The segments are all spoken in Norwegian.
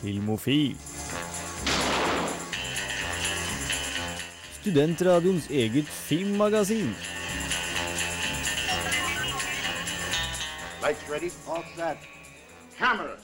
Filmofil. Studentradioens eget filmmagasin. Lights ready, all set. Cameras.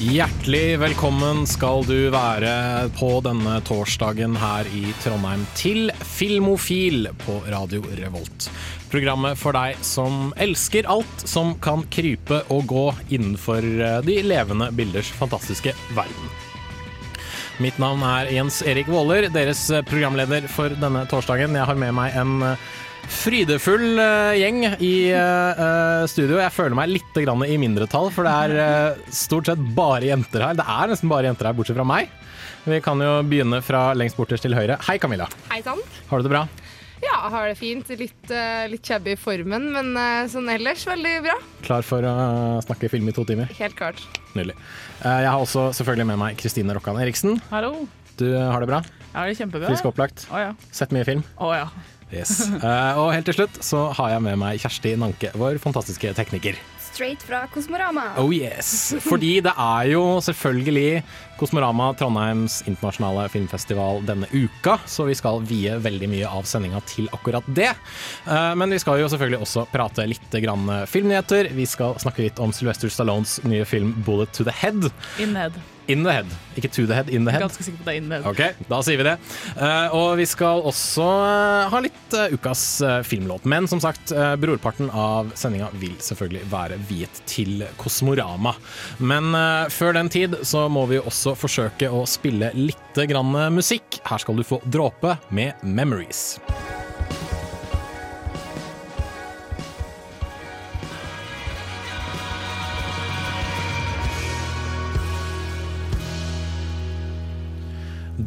Hjertelig velkommen skal du være på denne torsdagen her i Trondheim til Filmofil på Radio Revolt. Programmet for deg som elsker alt som kan krype og gå innenfor eh, de levende bilders fantastiske verden. Mitt navn er Jens Erik Våler, deres programleder for denne torsdagen. Jeg har med meg en eh, frydefull eh, gjeng i eh, eh, studio. Jeg føler meg litt i mindretall, for det er eh, stort sett bare jenter her. Det er nesten bare jenter her, bortsett fra meg. Vi kan jo begynne fra lengst borterst til høyre. Hei, Camilla. Hei sann. Har du det bra? Ja, har det fint. Litt, uh, litt shabby i formen, men eh, sånn ellers veldig bra. Klar for å snakke film i to timer? Helt klart. Nydelig. Eh, jeg har også selvfølgelig med meg Kristine Rokkan Eriksen. Hallo. Du har det bra? Jeg har det kjempebra. Frisk og opplagt? Å ja. Sett mye film? Å ja. Yes. Eh, og helt til slutt så har jeg med meg Kjersti Nanke, vår fantastiske tekniker. Straight fra Kosmorama. Oh yes! Fordi det er jo selvfølgelig Kosmorama Trondheims internasjonale filmfestival denne uka, så vi skal vie veldig mye av sendinga til akkurat det. Eh, Men vi skal jo selvfølgelig også prate litt grann filmnyheter. Vi skal snakke litt om Sylvester Stallones nye film 'Bullet to the Head'. Innhead. In the head. Ikke to the head, in the head. Ganske sikker på det er in the head. Ok, da sier vi det. Eh, og vi skal også eh, ha litt eh, ukas filmlåt. Men som sagt, brorparten av sendinga vil selvfølgelig være viet til Kosmorama. Men før den tid så må vi også forsøke å spille litt grann musikk. Her skal du få dråpe med 'Memories'.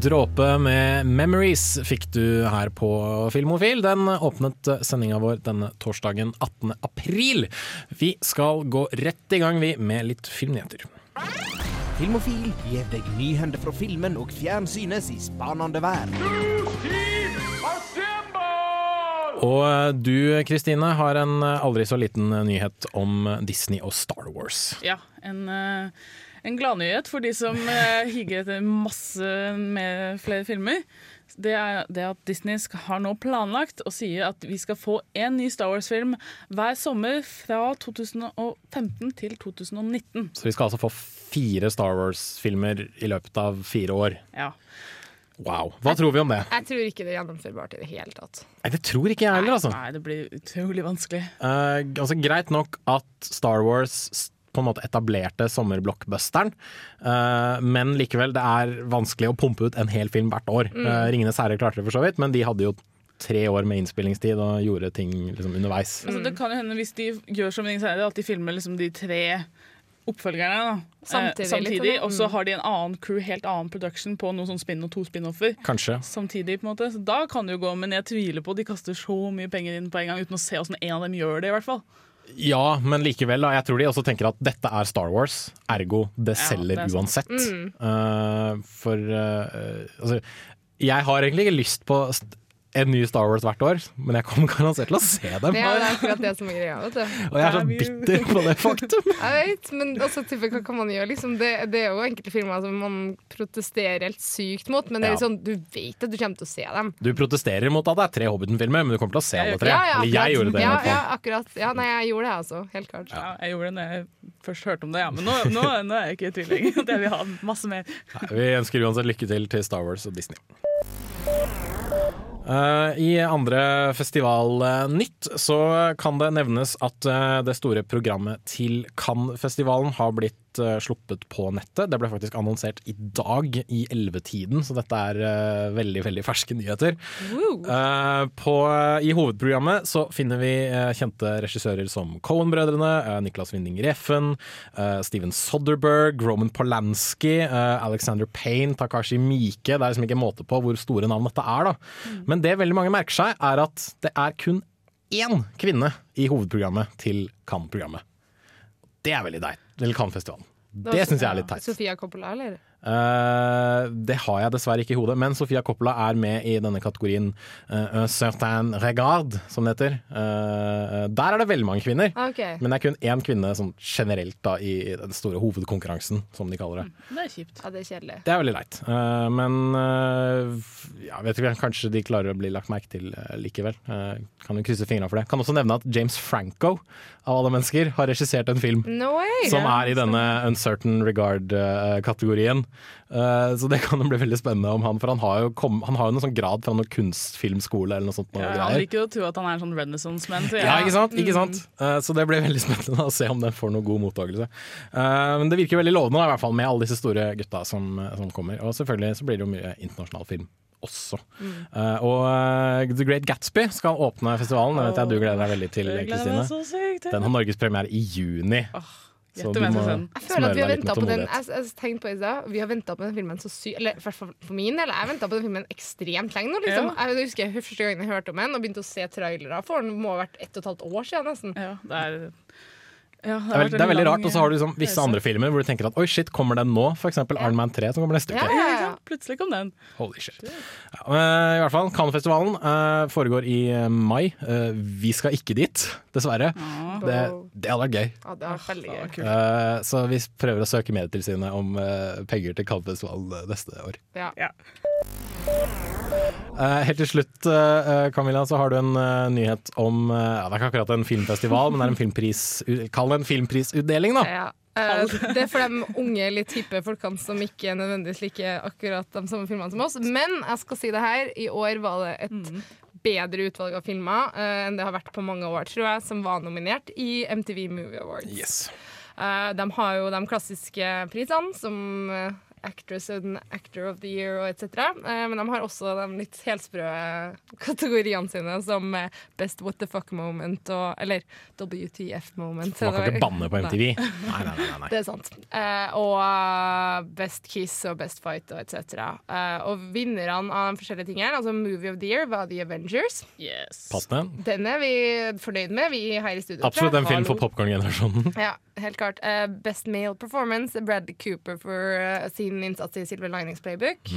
Dråpe med 'Memories' fikk du her på Filmofil. Den åpnet sendinga vår denne torsdagen 18. april. Vi skal gå rett i gang, vi, med litt filmnyheter. Filmofil gir deg nyhender fra filmen og fjernsynets i spanende verden. Og du, Kristine, har en aldri så liten nyhet om Disney og Star Wars. Ja, en, eh, en gladnyhet for de som eh, higer etter masse med flere filmer. Det er det at Disney har nå planlagt og sier at vi skal få en ny Star Wars-film hver sommer fra 2015 til 2019. Så vi skal altså få fire Star Wars-filmer i løpet av fire år. Ja. Wow. Hva tror vi om det? Jeg tror ikke det er gjennomførbart i det hele tatt. Nei, Det tror ikke jeg heller, altså. Nei, det blir utrolig vanskelig. Uh, altså Greit nok at Star Wars på en måte etablerte sommerblockbusteren, Uh, men likevel, det er vanskelig å pumpe ut en hel film hvert år. Uh, Ringenes herre klarte det for så vidt, men de hadde jo tre år med innspillingstid og gjorde ting liksom underveis. Altså, det kan jo hende hvis de gjør som Ringenes herre, at de filmer liksom de tre oppfølgerne da. Samtidig, Eh, samtidig og så mm. har de en annen crew, helt annen production på noen sånn spin og to spin-offer. Kanskje. Samtidig, på en måte. Så da kan det jo gå, men jeg tviler på at de kaster så mye penger inn på en gang uten å se åssen en av dem gjør det, i hvert fall. Ja, men likevel. Da, jeg tror de også tenker at dette er Star Wars, ergo det Ja, selger det er uansett. Mm. Uh, for uh, altså Jeg har egentlig ikke lyst på en ny Star Wars hvert år, men jeg kommer garantert til å se dem. Det er akkurat det som er greia. vet du. Og jeg er så bitter på det faktum. Jeg vet, men også type, hva kan man gjøre? Liksom, det, det er jo enkelte filmer som man protesterer helt sykt mot, men det er Ja. sånn, du vet at du kommer til å se dem. Du protesterer mot at det er tre Hobbiten-filmer, men du kommer til å se alle tre. Ja, ja, jeg gjorde det. Ja, ja, akkurat. Ja, nei, jeg gjorde det, altså. Helt klart. Ja, jeg gjorde det når jeg først hørte om det, ja. Men nå, nå, nå er jeg ikke i tvil lenger. Jeg vil ha masse mer. Nei, Vi ønsker uansett lykke til til Star Wars og Disney. Eh, I andre festivalnytt så kan det nevnes at eh, det store programmet til Cannes-festivalen har blitt eh, sluppet på nettet. Det ble faktisk annonsert i dag i 11-tiden, så dette er eh, veldig veldig ferske nyheter. Eh, på, I hovedprogrammet så finner vi kjente regissører som Cohen-brødrene, Niklas Winding Refn, eh, Steven Soderberg, Roman Polanski, Alexander Payne, Takashi Mike. Det er liksom ikke måte på hvor store navn dette er. da. Men det veldig mange merker seg, er at det er kun én kvinne i hovedprogrammet til Cannes-programmet. Det er veldig deit. Eller Cannes-festivalen. Det syns jeg er litt teit. Sofia Coppola, eller? Eh, det har jeg dessverre ikke i hodet, men Sofia Coppola er med i denne kategorien uh, certain regard, som det heter. Uh, der er det veldig mange kvinner. okay. Men det er kun én kvinne sånn generelt da, i den store hovedkonkurransen, som de kaller det. Det er kjipt. Ja, det er kjedelig. Det er veldig leit. Uh, men ja, vet ikke, kanskje de klarer å bli lagt merke til eh, likevel. Kan jo krysse fingrene for det. Kan også nevne at James Franco, av alle mennesker, har regissert en film No som er i denne uncertain regard-kategorien. Eh, så det kan jo bli veldig spennende om han, for han har jo, kom, han har jo noen sånn grad fra noen kunstfilmskole eller noe sånt. Noe Ja, greier. liker å tro at han er en sånn renaissance-menn. så Ja, ikke sant? Mm. Ikke sant? Eh, Så det blir veldig spennende da, å se om den får noe god mottakelse. Eh, Men det virker veldig lovende, da, i hvert fall med alle disse store gutta som, som kommer. Og selvfølgelig så blir det jo mye internasjonal film også. Eh, og uh, The Great Gatsby skal åpne festivalen. Det vet jeg du gleder deg veldig til, Jeg Kristine. Den har norgespremiere i juni. Så du må den. Jeg føler at vi har smøre deg litt venta med på den tålmodighet. Jeg, jeg tenkte på i. Vi har venta på den filmen så sy... Eller for, for min del. Jeg venta på den filmen ekstremt lenge nå. Liksom. Jeg husker jeg første gangen jeg hørte om den og begynte å se trailere for den. Må ha vært ett og et halvt år siden nesten. Ja, det er ja, Det er, det er veldig rart. Og så har du liksom visse andre filmer hvor du tenker at oi, shit, kommer den nå? Eksempel Iron Man 3 som kommer neste uke. ja, Ja, ja. Plutselig kom den. Holy shit. Ja, I hvert fall, Cannes-festivalen eh, foregår i eh, mai. Eh, vi skal ikke dit, dessverre. Det, det hadde vært gøy. Ja, det var veldig gøy. Eh, så vi prøver å søke Medietilsynet om eh, penger til Cannes-festivalen eh, neste år. Ja. Eh, helt til slutt, eh, Camilla, så har du en eh, nyhet om ja, Det er ikke akkurat en filmfestival, men det er en filmpris Kall det en filmprisutdeling, da. Ja. Det er for de unge, litt hippe folkene som ikke nødvendigvis liker akkurat de samme filmene som oss. Men jeg skal si det her, i år var det et bedre utvalg av filmer enn det har vært på mange år, tror jeg, som var nominert i MTV Movie Awards. Yes. Eh, de har jo de klassiske prisene, som Actress and Actor of the Year og etc. Eh, men de har også de litt helsprø kategoriene sine, som eh, Best What the Fuck Moment og Eller WTF Moment. Man kan ikke banne på MTV. Nei, nei, nei. nei. Det er sant. Eh, og Best Kiss og Best Fight og etc. Eh, og vinnerne av de forskjellige tingene, altså Movie of the Year, var The Avengers. Yes. Passende. Den er vi fornøyd med, vi her i studio. Absolutt en film for popkorngenerasjonen. Ja, helt klart. Eh, best Male Performance, Bradley Cooper for eh, sin innsats i Silver Linings Playbook.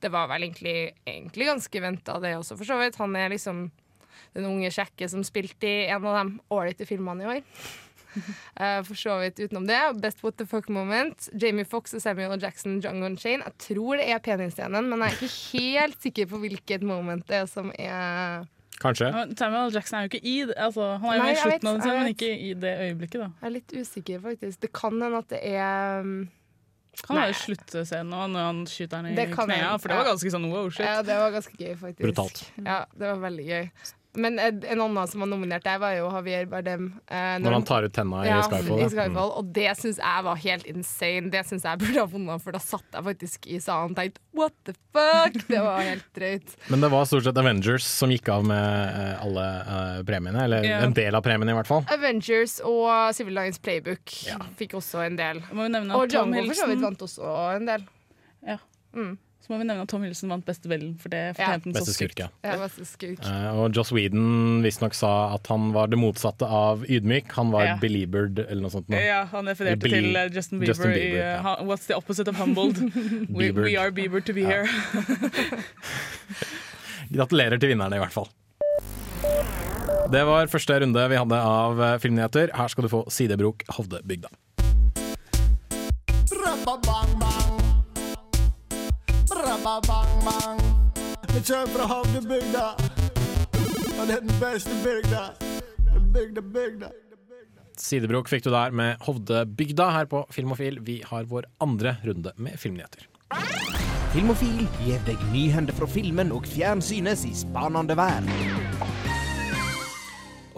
Det var vel egentlig, egentlig ganske venta, det også, for så vidt. Han er liksom den unge kjekke som spilte i en av de ålreite filmene i år. uh, for så vidt utenom det. Best What the Fuck Moment. Jamie Foxx og Samuel L. Jackson, Jungle and Shane. Jeg tror det er penisscenen, men jeg er ikke helt sikker på hvilket moment det er som er Kanskje. Samuel Jackson er jo ikke i det. Altså, han er jo Nei, i slutten vet, av det, men ikke i det øyeblikket. da Jeg er litt usikker, faktisk. Det kan hende at det er Kan han slutte sluttscenen nå, når han skyter henne i hende, for det var ganske sånn wow, shit. Ja, det var ganske gøy, faktisk. Brutalt. Ja, det var veldig gøy. Men en en annen som var nominert der, var jo Javier Bardem. eh, Når han tar ut tenna i ja, Skyfall. i Skyfall mm. Og det syns jeg var helt insane. Det syns jeg burde ha vunnet, for da satt jeg faktisk i salen og tenkte what the fuck? Det var helt drøyt. Men det var stort sett Avengers som gikk av med eh, alle eh, premiene. Eller yeah. en del av premiene, i hvert fall. Avengers og Civil Lines Playbook fikk også en del. Må vi nevne Og John Tom Django for så vidt vant også en del. ja. Mm. Så må vi nevne at Tom Hilsen vant beste villen, for det fortjente den så Beste sykt. skurk, ja. Ja, beste skurk. Uh, og Joss Whedon visstnok sa at han var det motsatte av ydmyk. Han var Ja. beliebered, eller noe sånt. Noe. Ja, han refererte Beli- til eh, Justin Bieber, Justin Bieber, i uh, ja. What's the opposite of humbled? we, we are Bieber to be Ja. here. Gratulerer til vinnerne, i hvert fall. Det var første runde vi hadde av filmnyheter. Her skal du få Sidebrok Hovdebygda. Rabba-bang-bang. Vi kjører fra havnebygda. Og det er den beste bygda. Den bygda, bygda. Sidebrok fikk du der med Hovdebygda her på Filmofil. Vi har vår andre runde med filmnyheter. Filmofil gir deg nyhender fra filmen og fjernsynets i spanende verden.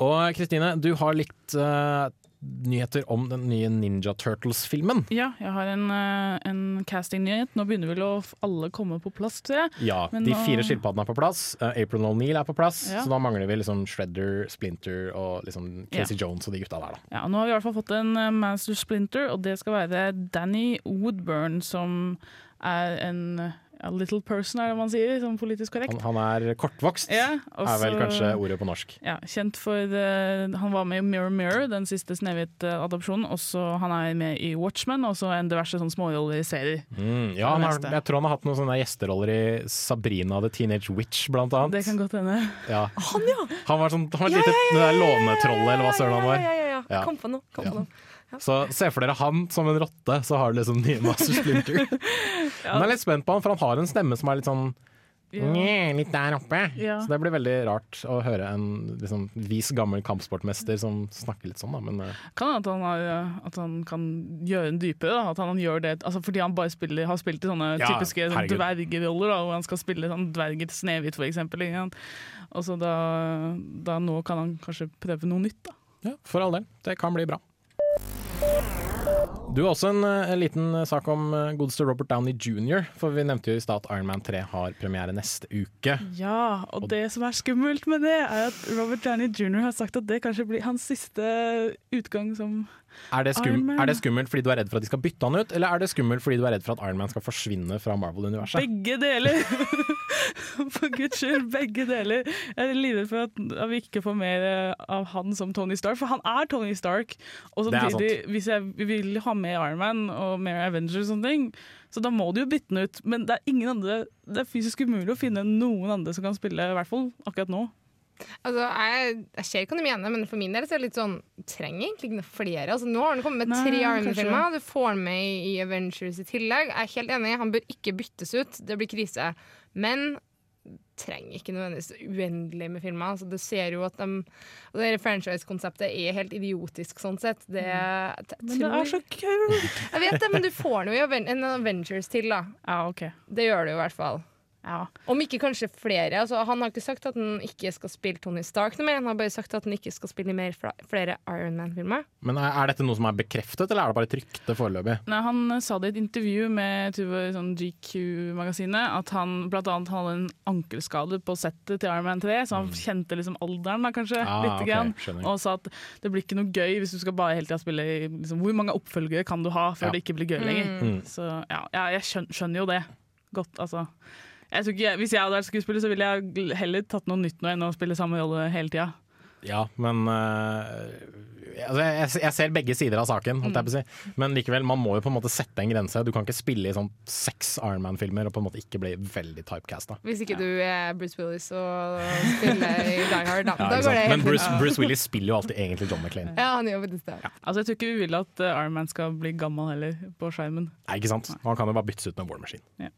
Og Kristine, du har litt eh, nyheter om den nye Ninja Turtles-filmen. Ja, jeg har en, eh, en casting-nyhet. Nå begynner vel å alle komme på plass, tror jeg. Ja, Men De nå- fire skilpaddene er på plass. Eh, April O'Neill er på plass. Ja. Så da mangler vi liksom Shredder, Splinter og liksom Casey Jones og de gutta der, da. Ja, nå har vi i hvert fall fått en eh, Master Splinter, og det skal være Danny Woodburn, som er en a little person, er det man sier, som politisk korrekt. Han, han er kortvokst, Ja, også, er vel kanskje ordet på norsk. Ja, kjent for eh, Han var med i Mirror Mirror, den siste Snehvit-adopsjonen. Han er med i Watchmen og så en diverse sånn småroller i serier. Mm, ja, han har, jeg tror han har hatt noen sånne gjesteroller i Sabrina the Teenage Witch, blant annet. Det kan godt hende. Ja. Han, ja! Han var sånn, han var et lite ja, ja, lånetrollet, eller hva søren han var. Ja, ja, ja, ja. Ja. Kom på noe. Kom på Ja. noe. Så se for dere han som en rotte, så har du liksom nye Master Splinter. Ja. Men jeg er litt spent på han, for han har en stemme som er litt sånn. Nye, litt der oppe. Ja. Så det blir veldig rart å høre en liksom, vis gammel kampsportmester som snakker litt sånn, da. Men eh, Kan at, han har, eh, at han kan gjøre den dypere. Da. At han gjør det altså Fordi han bare spiller, har spilt i sånne Ja, typiske sånn dvergeroller, da, hvor han skal spille sånn dverger til Snehvit, eksempel. Og så da, da nå kan han kanskje prøve noe nytt, da. ja, for all del. Det kan bli bra. Du har også en, eh, en liten sak om eh, godeste Robert Downey jr. For vi nevnte jo i stad at Iron Man 3 har premiere neste uke. Ja, og det som er skummelt med det, er at Robert Downey jr. har sagt at det kanskje blir hans siste utgang som Er det, skum, er det skummelt fordi du er redd for at de skal bytte han ut, eller er det skummelt fordi du er redd for at Iron Man skal forsvinne fra Marvel-universet? Begge deler! for guds skyld, begge deler. Jeg er livredd for at, vi ikke får mer eh, av han som Tony Stark, for han er Tony Stark. Og samtidig, hvis jeg vil ha med Iron Man og mer Avengers og sånne ting, så da må du jo bytte den ut. Men det er ingen andre Det er fysisk umulig å finne noen andre som kan spille, i hvert fall akkurat nå. Altså, jeg, jeg ser hva du mener, men for min del så er det litt sånn Trenger egentlig ikke flere. Altså, nå har han kommet med tre Iron kanskje. Man-filmer. Du får med i, Avengers i tillegg. Jeg er helt enig, han bør ikke byttes ut. Det blir krise. Men trenger ikke nødvendigvis uendelig med filmer. Altså, du ser jo at de det franchise-konseptet er helt idiotisk sånn sett. Det, jeg, Mm. Men det er så kult! Jeg vet det, men du får nå en Avengers til, da. Ah, okay. Det gjør du i hvert fall. Ja. Om ikke kanskje flere. Altså, han har ikke sagt at han ikke skal spille Tony Stark noe mer. Han har bare sagt at han ikke skal spille i mer flere Iron Man-filmer. Men er, er dette noe som er bekreftet, eller er det bare et rykte foreløpig? Nei, han sa det i et intervju med sånn GQ-magasinet, at han annet hadde en ankelskade på settet til Iron Man 3, så han kjente liksom alderen da, kanskje, Mm. Ah, litt. Okay, grann. Og sa at det blir ikke noe gøy hvis du skal bare hele tida spille i liksom, Hvor mange oppfølgere kan du ha før Ja. det ikke blir gøy lenger? Mm. Så ja, ja jeg skjønner jo det godt, altså. Jeg ikke, hvis jeg hadde vært skuespiller, så ville jeg heller tatt noe nytt nå enn å spille samme rolle hele tida. Ja, men eh, altså jeg, jeg ser begge sider av saken, holdt jeg på å si. Men likevel, man må jo på en måte sette en grense. Du kan ikke spille i sånn seks Iron Man-filmer og på en måte ikke bli veldig typecasta. Hvis ikke du er Bruce Willis og spiller i Die Hard, da. Ja, da går det Men Bruce. Bruce Willis spiller jo alltid egentlig John McLean. Ja, han gjør det. Ja. Altså, jeg tror ikke vi vil at Ironman Iron Man skal bli gammel heller, på skjermen. Nei, ikke sant? Han kan jo bare byttes ut med War Machine. Ja.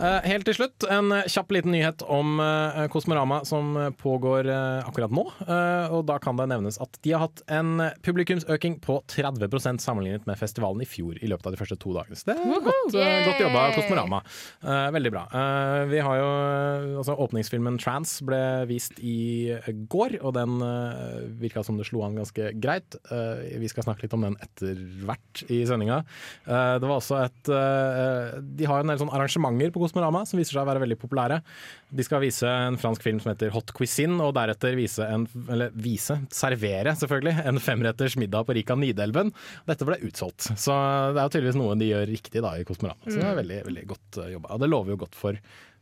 Eh, helt til slutt, en eh, kjapp liten nyhet om eh, Kosmorama som eh, pågår eh, akkurat nå. Eh, og da kan det nevnes at de har hatt en eh, publikumsøking på 30% sammenlignet med festivalen i fjor i løpet av de første to dagene. Så det er godt, eh, godt jobba! Kosmorama. Uh, veldig bra. Uh, vi har jo eh, altså Åpningsfilmen Trans ble vist i eh, går, og den uh, virka som det slo an ganske greit. Uh, vi skal snakke litt om den etter hvert i sendinga. Eh, det var også et eh, De har en del sånn arrangementer på Kosmorama som viser seg å være veldig populære. De skal vise en fransk film som heter Hot Cuisine, og deretter vise en Eller vise, servere selvfølgelig, en femretters middag på Rika Nidelven. Dette ble utsolgt. Så det er jo tydeligvis noe de gjør riktig da i Kosmorama. Så det er veldig, veldig godt eh, jobba. Og det lover jo godt for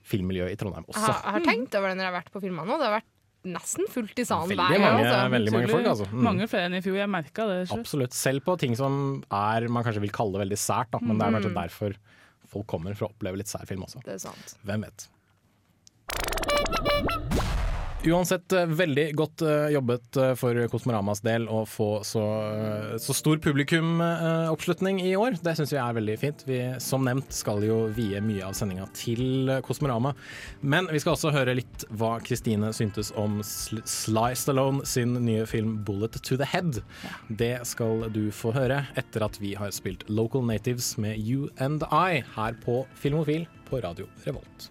filmmiljøet i Trondheim Jeg også. har, jeg har tenkt over det når jeg har vært på filmer nå. Det har vært nesten fullt i salen Veldig hver gang. mange- Altså. veldig mange folk, altså. Mm. Mange flere enn i fjor. Jeg merka det. selv. Absolutt. Selv på ting som er man kanskje vil kalle veldig sært, da. men det er kanskje derfor folk kommer for å oppleve litt sær film også. Det er sant. Hvem vet. Uansett eh, veldig godt eh, jobbet eh, for Kosmoramas del å få så, så stor publikumoppslutning i år. Det syns vi er veldig fint. Vi som nevnt skal jo vie mye av sendinga til Kosmorama. Men vi skal også høre litt hva Kristine syntes om Sl Sly Stallone sin nye film 'Bullet to the Head'. Det skal du få høre etter at vi har spilt Local Natives med You and I her på Filmofil på Radio Revolt.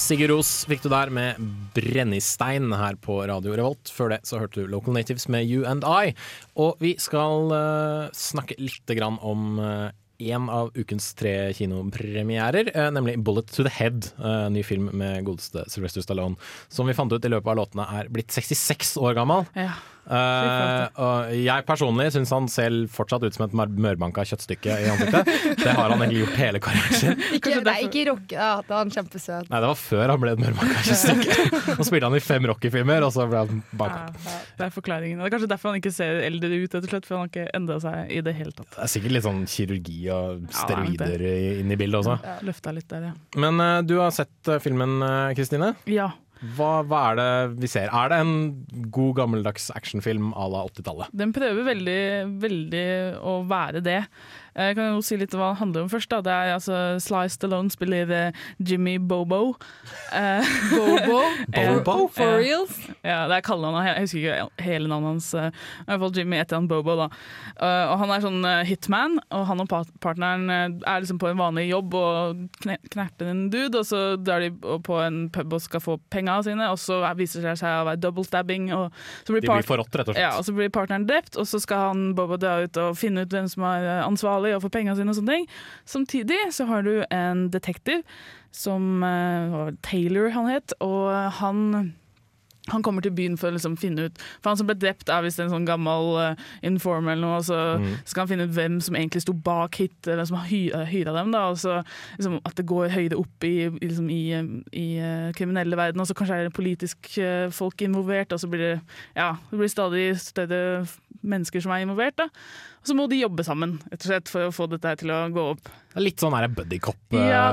Sigurd Ros fikk du der med Brennistein her på Radio Revolt. Før det så hørte du Local Natives med You and I. Og vi skal uh, snakke litt grann om uh, en av ukens tre kinopremierer, uh, nemlig Bullet to the Head. Uh, ny film med godeste Sylvester Stallone. Som vi fant ut i løpet av låtene er blitt 66 år gammel. Ja. Eh, og jeg personlig syns han ser fortsatt ut som et mørbanka kjøttstykke i ansiktet. Det har han egentlig gjort hele karrieren sin. Ikke, er ikke Rocky, da. at Han er kjempesøt. Nei, det var før han ble et mørbanka kjøttstykke. Nå spilte han i fem Rocky-filmer, og så ble han banka. ja, det er forklaringen. Det er kanskje derfor han ikke ser eldre ut, rett og slett, for han har ikke endra seg i det hele tatt. Det er sikkert litt sånn kirurgi og steroider ja, inn i bildet også. Ja, Løfta litt der, ja. Men uh, du har sett eh, filmen, Kristine. Ja. Hva, hva er det vi ser? Er det en god gammeldags actionfilm à la 80-tallet? Den prøver veldig, veldig å være det. Jeg kan jo si litt hva det handler om først. Da. Det er altså Sly Stallone spiller eh, Jimmy Bobo. Eh, Bobo. Bobo? For reals. Ja, det er kallenavnet. Jeg husker ikke hele navnet hans. eh, I hvert fall Jimmy etter han Bobo. Da. Eh, og han er sånn eh, hitman, og han og partneren eh, er liksom på en vanlig jobb og kne knerter en dude, og så drar de på en pub og skal få penga sine, og så er- viser det seg å være double stabbing. Og så blir De blir part- forrådt, rett og slett. ja, og så blir partneren drept, og så skal han Bobo dra ut og finne ut hvem som er eh, ansvarlig og få sine og sånne ting. Samtidig så har du en detektiv som eh, Taylor han het, og han han kommer til byen for å liksom finne ut For han som ble drept, er visst en sånn gammel uh, informer eller noe. Og så skal han finne ut hvem som egentlig sto bak hit, eller som har hy hyra dem. da Og så liksom, At det går høyde opp i, liksom, i, eh, i uh, kriminelle verden, og så kanskje er det politisk uh, folk involvert. Og så blir det ja, det blir stadig større mennesker som er involvert. da Og så må de jobbe sammen, rett og slett, for å få dette til å gå opp. Litt sånn buddycop-film, ja,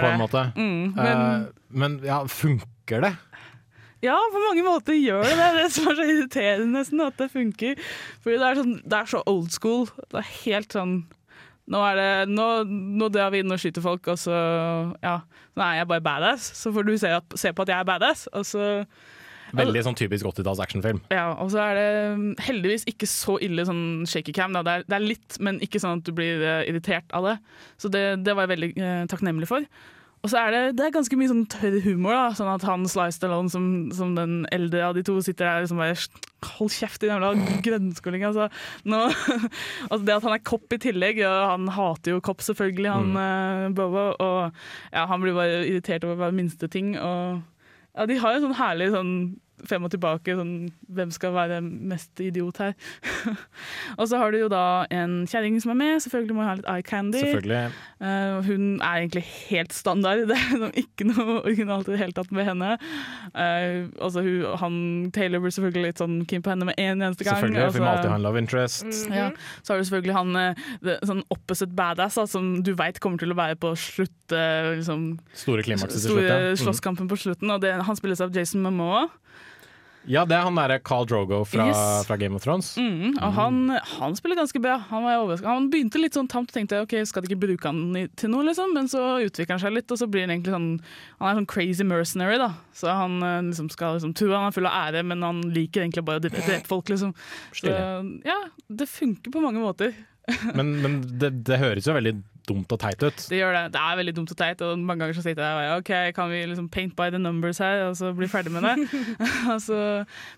på en måte. Mm, men Eh, men ja, funker det? Ja, på mange måter gjør det det. Det er det som er så irriterende nesten, at det funker. Fordi det er, sånn, det er så old school. Det er helt sånn Nå, er det, nå, nå drar vi inn og skyter folk, og så ja, nå er jeg bare badass. Så får du se, at, se på at jeg er badass, og så Veldig sånn typisk 80-talls actionfilm. ja, og så er det mm, heldigvis ikke så ille sånn shaky cam. Da. Det, er, det er litt, men ikke sånn at du blir eh, irritert av det. Så det, det var jeg veldig eh, takknemlig for. Og så er det, det er ganske mye sånn tørr humor. da Sånn at han Sly Stallone som, som den eldre av de to sitter der liksom bare Hold kjeft, din jævla grønnskåling. Altså. Nå, altså det at han er kopp i tillegg, og han hater jo kopp selvfølgelig, han mm. Bobo. Og ja, han blir bare irritert over hver minste ting. Og ja, de har jo sånn herlig sånn frem og tilbake, sånn hvem skal være mest idiot her. og så har du jo da en kjerring som er med, selvfølgelig må hun ha litt eye candy. Eh, hun er egentlig helt standard, det er liksom ikke noe originalt i det hele tatt med henne. Uh, altså hun, han, Taylor blir selvfølgelig litt sånn keen på henne med en eneste gang. Selvfølgelig, Vi må altså- alltid ha en love interest. Mhm. ja. Så har du selvfølgelig han eh, det, sånn opposite badass, da, som du veit kommer til å være på slutt liksom, Store klimakser til slutt. Ja. Mm. slåsskampen på slutten. Og det, han spilles av Jason Momoa. Ja, det er han derre Carl Drogo fra, Yes. fra Game of Thrones. Mm, og han, han spiller ganske bra. Han, var han begynte litt sånn tamt og tenkte ok, skal de ikke bruke han til noe, liksom? Men så utvikler han seg litt, og så blir han egentlig sånn Han er sånn crazy mercenary, da. Så han eh, liksom skal liksom tro han er full av ære, men han liker egentlig bare å drepe folk, liksom. Så, ja, det funker på mange måter. Men, men det, det høres jo veldig dumt og teit ut. Det gjør det. Det er veldig dumt og teit, og mange ganger så sitter jeg og OK, kan vi liksom paint by the numbers her, og så bli ferdig med det? altså,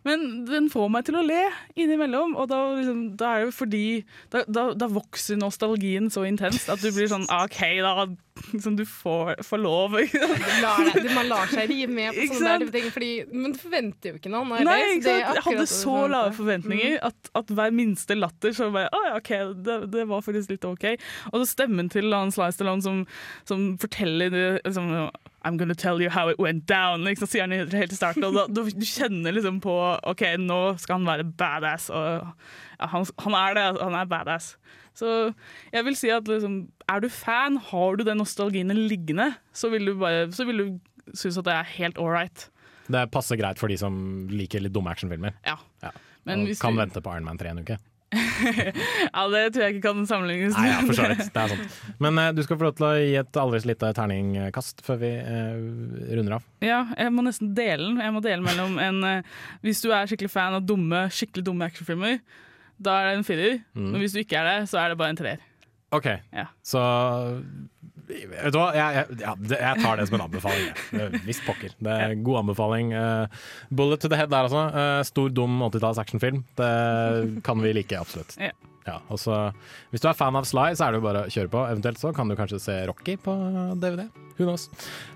men den får meg til å le innimellom, og da, liksom, da er det jo fordi da, da, da vokser nostalgien så intenst at du blir sånn OK, da. Liksom, du får, får lov. Lar man lar seg rive med på Ikke sånne der ting, fordi, men du forventer jo ikke noe annet. Nei, ikke sant? Jeg hadde så lave forventninger at, at hver minste latter så bare Å ja, OK, det, det var faktisk litt OK. Og så stemmen til han Slice Stallone som, som forteller det, liksom, I'm gonna tell you how it went down, liksom, sier han helt i starten. Og da, du, du kjenner liksom på OK, nå skal han være badass. Og ja, han, han er det, han er badass. Så jeg vil si at liksom, er du fan, har du den nostalgien liggende, så vil du bare så vil du synes at det er helt ålreit. Det passer greit for de som liker litt dumme actionfilmer. Ja. Ja. Kan du- vente på Iron Man 3 en uke. Ja, det tror jeg ikke kan sammenlignes Nei, ja, for så vidt. Det er sant. Men uh, du skal få lov til å gi et aldri lite terningkast før vi uh, runder av. Ja, jeg må nesten dele den. Jeg må dele mellom en uh, Hvis du er skikkelig fan av dumme, skikkelig dumme actionfilmer, da er det en firer. Mm. Men hvis du ikke er det, så er det bare en treer. OK, Ja. så Vet du hva, jeg, jeg, ja, jeg tar det som en anbefaling. Visst pokker. Det er en god anbefaling. Eh, bullet to the head der, altså. Stor, dum 80-talls actionfilm. Det kan vi like, absolutt. Ja. også, hvis du er fan av Sly, så er det jo bare å kjøre på. Eventuelt så kan du kanskje se Rocky på DVD. Who knows?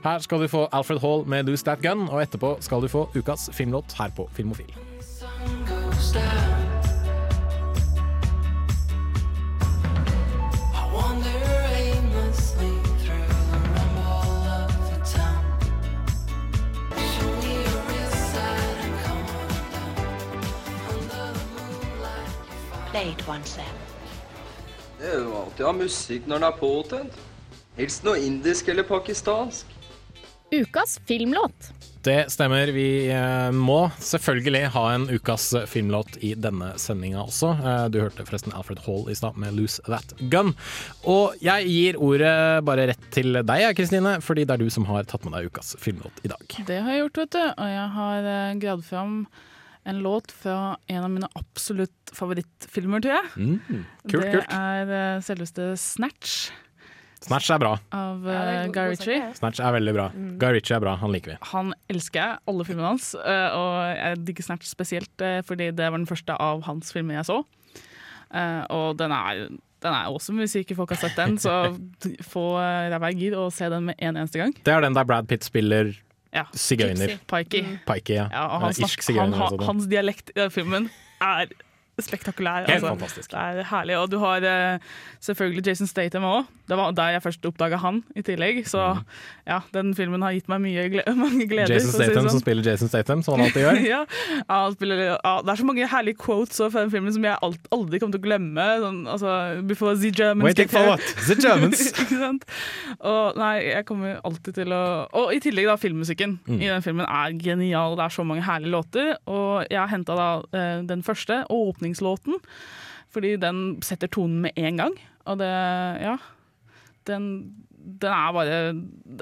Her skal du få Alfred Hall med 'Lose That Gun', og etterpå skal du få ukas filmlåt her på Filmofil. Sun goes it once then. Det er jo alltid å ha musikk når den er påtent. Helst noe indisk eller pakistansk. Ukas filmlåt. Det stemmer. Vi eh, må selvfølgelig ha en ukas filmlåt i denne sendinga også. Eh, du hørte forresten Alfred Hall i stad med 'Lose That Gun'. Og jeg gir ordet bare rett til deg, Kristine, fordi det er du som har tatt med deg ukas filmlåt i dag. Det har jeg gjort, vet du. Og jeg har gravd fram en låt fra en av mine absolutt favorittfilmer, tror jeg. Mm, kult, det kult. er eh, selveste Snatch Snatch er bra. av uh, Guy Ritchie. Snatch er veldig bra. Guy Ritchie er bra, han liker vi. Han elsker jeg, alle filmene hans. eh, og jeg digger Snatch spesielt fordi det var den første av hans filmer jeg så. Eh, og den er, den er awesome hvis ikke folk har sett den, så få ræva i gir og se den med en eneste gang. Det er den der Brad Pitt spiller Ja. sigøyner. Pikey. Pikey, ja. Ja, han han, hans dialekt i den filmen er spektakulær. Helt altså. fantastisk. Det er herlig. Og du har uh, selvfølgelig Jason Statham òg. Det var der jeg først oppdaga han i tillegg. Så ja, den filmen har gitt meg mye gle mange gleder. Mm. Jason Statham sånn. Som spiller Jason Statham, som han alltid gjør. ja, han spiller, ja, det er så mange herlige quotes fra den filmen som jeg alt, aldri kommer til å glemme. Sånn, altså, Before the Germans Waiting for what? The Germans! Ikke sant? Og nei, jeg kommer alltid til å Og i tillegg, da, filmmusikken Mm. i den filmen er genial. Det er så mange herlige låter. Og jeg har henta da eh, den første, åpningslåten, fordi den setter tonen med en gang. Og det Ja. Den, den er bare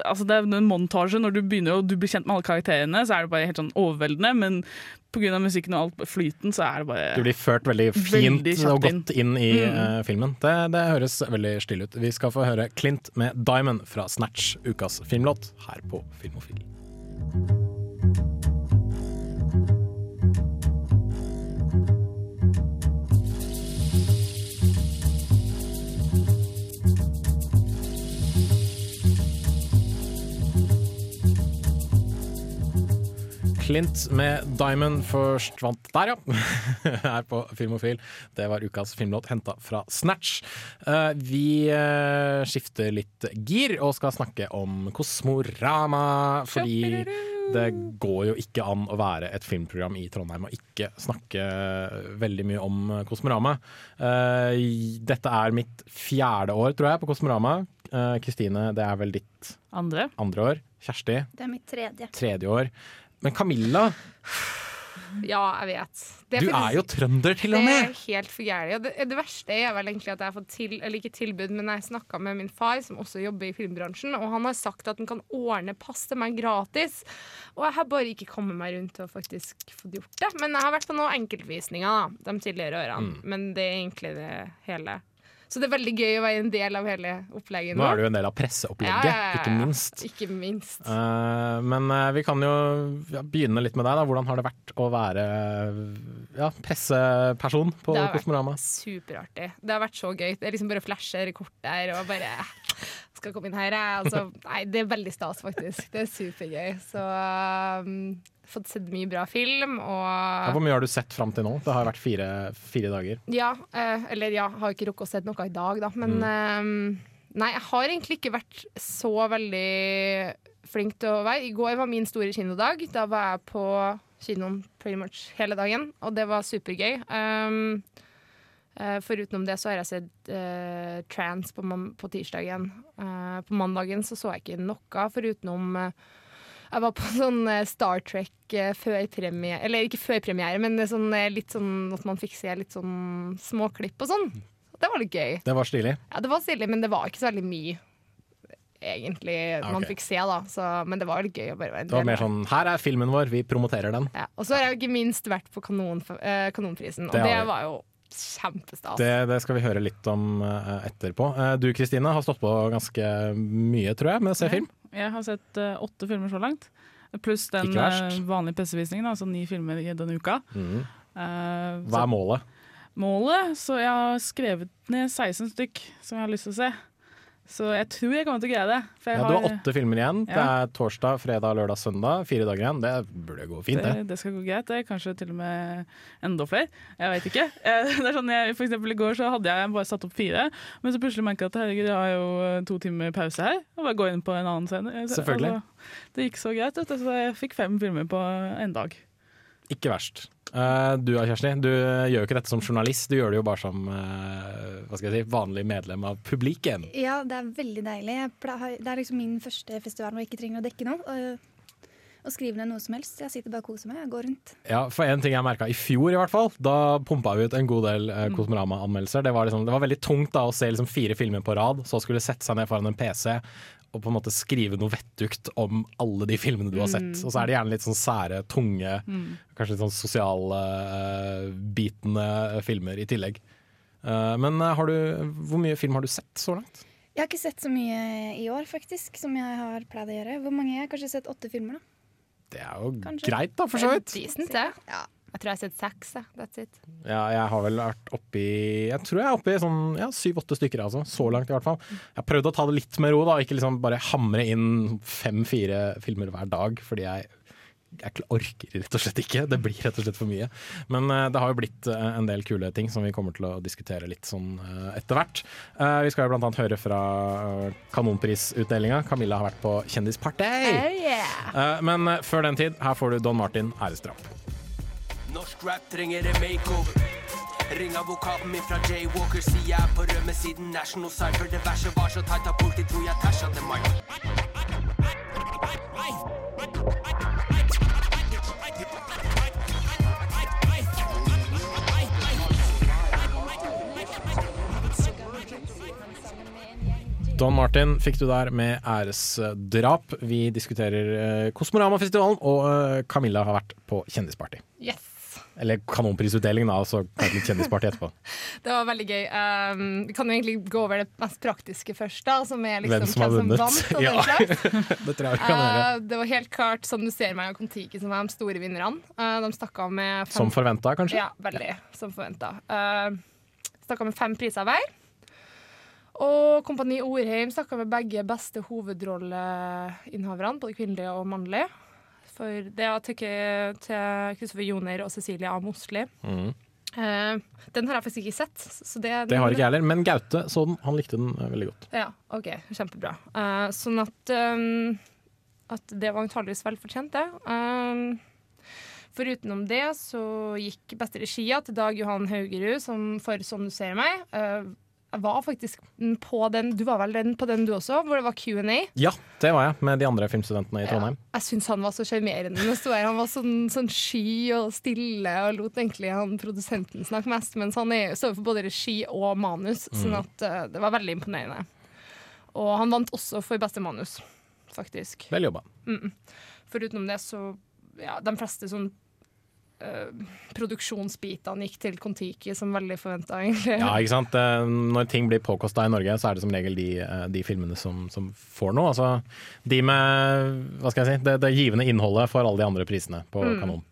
Altså, det er en montasje. Når du begynner og du blir kjent med alle karakterene, så er det bare helt sånn overveldende. Men pga. musikken og alt flyten, så er det bare Du blir ført veldig fint Veldig og godt inn i Mm. uh, filmen. Det, det høres veldig stille ut. Vi skal få høre Clint med 'Diamond' fra Snatch, ukas filmlåt, her på Filmofil. Clint med 'Diamond' forsvant der, ja. Her på Filmofil. Det var ukas filmlåt henta fra Snatch. Eh, Vi eh, skifter litt gir og skal snakke om Kosmorama. Fordi det går jo ikke an å være et filmprogram i Trondheim og ikke snakke veldig mye om Kosmorama. Eh, Dette er mitt fjerde år, tror jeg, på Kosmorama. Eh, Kristine, det er vel ditt andre. andre år. Kjersti, Det er mitt tredje. tredje år. Men Camilla, Ja, jeg vet. Det du faktisk- er jo trønder til og Det med! er helt for gærent. Det, det verste er vel egentlig at jeg har fått til, eller ikke tilbud, men jeg snakka med min far, som også jobber i filmbransjen, og han har sagt at han kan ordne pass til meg gratis. Og jeg har bare ikke kommet meg rundt til å faktisk få gjort det. Men jeg har vært på noen enkeltvisninger da, de tidligere årene. Mm. Men det er egentlig det hele. Så det er veldig gøy å være en del av hele opplegget nå. Nå er du jo en del av presseopplegget, Ja, ja, ikke minst. Ikke minst. Uh, men uh, vi kan jo ja, begynne litt med deg. da Hvordan har det vært å være ja, presseperson på Det har vært Superartig. Det har vært så gøy. Det er liksom bare flasher kort der og bare skal komme inn her. Altså, nei, det er veldig stas, faktisk. Det er supergøy. Så um, fått sett mye bra film og Ja, hvor mye har du sett fram til nå? Det har vært fire, fire dager. Ja, uh, eller ja, har ikke rukket å sett noe i dag, da. Men eh, nei, jeg har egentlig ikke vært så veldig flink til å være. I går var min store kinodag. Da var jeg på kinoen pretty much hele dagen, og det var supergøy. Um, eh, Foruten det så har jeg sett uh, Trans på, på tirsdagen. Uh, på mandagen så så jeg ikke noe, forutenom uh, Jeg var på sånn Star Trek før premiere Eller ikke før premiere, men sånn, litt sånn at man fikk se litt sånn småklipp og sånn. Det var litt gøy. Det var stilig. Ja, det var stilig, men det var ikke så veldig mye egentlig man fikk se, da. Så, men det var litt gøy å bare være en Det var mer sånn Her er filmen vår, vi promoterer den. Ja. Og så har jeg jo ikke minst vært på kanon, eh, Kanonprisen, og Det det, var jo kjempestas. Det, det skal vi høre litt om eh, etterpå. Eh, du Kristine har stått på ganske mye, tror jeg, med å se film. Jeg har sett eh, åtte filmer så langt. Pluss den vanlige PC-visningen, altså ni filmer i denne uka. Mhm. Eh, Hva er målet? målet? Så jeg har skrevet ned 16 stykk som jeg har lyst til å se. Så jeg tror jeg kommer til å greie det. For jeg Ja, du har åtte filmer igjen. Det er torsdag, fredag, lørdag, søndag. Fire dager igjen. Det burde gå fint, det. det, det skal gå greit. Det er kanskje til og med enda flere. Jeg vet ikke. Eh, Det er sånn jeg, for eksempel I går så hadde jeg bare satt opp fire, men så plutselig merka jeg at herregud, jeg har jo eh, to timer pause her. Og bare gå inn på en annen scene. Selvfølgelig. Altså, det gikk så greit, vet du, så jeg fikk fem filmer på en dag. Ikke verst. Eh, du da, Kjersti, du gjør jo ikke dette som journalist, du gjør det jo bare som eh, hva skal jeg si, vanlig medlem av publikum. Ja, det er veldig deilig. Det er liksom min første festival hvor jeg ikke trenger å dekke noe. Og, skrive ned noe som helst. Jeg sitter bare og koser meg. Jeg går rundt. Ja, for en ting jeg merka i fjor, i hvert fall, da pumpa vi ut en god del eh, Kosmorama-anmeldelser. Det, var liksom, det var veldig tungt da å se liksom fire filmer på rad, så skulle sette seg ned foran en PC og på en måte skrive noe vettugt om alle de filmene du har sett. Mm. Og så er det gjerne litt sånn sære, tunge, Mm. kanskje litt sånn sosialbitende filmer i tillegg. Uh, men eh, har du, hvor mye film har du sett så langt? Jeg har ikke sett så mye i år, faktisk, som jeg har pleid å gjøre. Hvor mange? Jeg har kanskje sett åtte filmer, da. Det er jo Kanskje. greit, da, for så vidt. Decent, det. Jeg tror jeg har sett seks. jeg. That's it. Ja, jeg har vel vært oppi Jeg tror jeg er oppi sånn ja, syv-åtte stykker, altså. Så langt, i hvert fall. Jeg har prøvd å ta det litt med ro, da. Ikke liksom bare hamre inn fem-fire filmer hver dag, fordi jeg, jeg orker rett og slett ikke. Det blir rett og slett for mye. Men uh, det har jo blitt uh, en del kule ting som vi kommer til å diskutere litt sånn uh, etter hvert. Vi skal jo blant annet høre fra Kanonprisutdelinga. Camilla har vært på Kjendisparty! Oh, yeah. Men før den tid, her får du Don Martin æresdrap. Norsk rap trenger en makeover. Ring advokaten min fra Jaywalker, sier jeg er på rømme siden National Cypher. Det verset var så tight at politi tror jeg tæsja til meg. Don Martin fikk du der med æresdrap. Vi diskuterer Kosmoramafestivalen, Kosmorama-festivalen, og eh, Camilla har vært på kjendisparty. Yes. Eller kanonprisutdeling, da, og så kanskje litt kjendisparty etterpå. Det var veldig gøy. Um, vi kan jo egentlig gå over det mest praktiske først, da, som er liksom Hvem som har vunnet. vant. Ja. det tror jeg vi kan gjøre. Uh, det var helt klart som du ser meg og Kon-Tiki som var de store vinnerne. Uh, de stakk av med fem, Som forventa, kanskje? Ja, veldig. Som forventa. Uh, stakk av med fem priser hver. Og Kompani Orheim stakk av med begge beste hovedrolleinnehaverne, både kvinnelige og mannlige. For det var til til Kristoffer Joner og Cecilie A. Mosli. Mm. Eh, den har jeg faktisk ikke sett. Så det, Det har ikke jeg heller, men Gaute så den. Han likte den eh, veldig godt. Ja, OK. Kjempebra. Eh, sånn at um, At det var antageligvis vel fortjent, det. Um, Forutenom det så gikk beste regia til Dag Johan Haugerud som for Som du ser meg. Eh, jeg var faktisk på den Du var vel den på den du også, hvor det var Q&A. Ja, det var jeg, med de andre filmstudentene i Trondheim. Jeg syns han var så sjarmerende. Han var sånn, sånn sky og stille og lot egentlig han produsenten snakke mest, mens han står for både regi og manus, sånn Mm. at uh, det var veldig imponerende. Og han vant også for beste manus, faktisk. Vel jobba. Mm. Forutenom det så Ja, de fleste sånn produksjonsbitene gikk til Kon-Tiki, som veldig forventa, egentlig. Ja, ikke sant. Eh, Når ting blir påkosta i Norge, så er det som regel de, eh, de filmene som, som får noe. Altså, de med hva skal jeg si, det, det givende innholdet for alle de andre prisene på Mm. Kanon.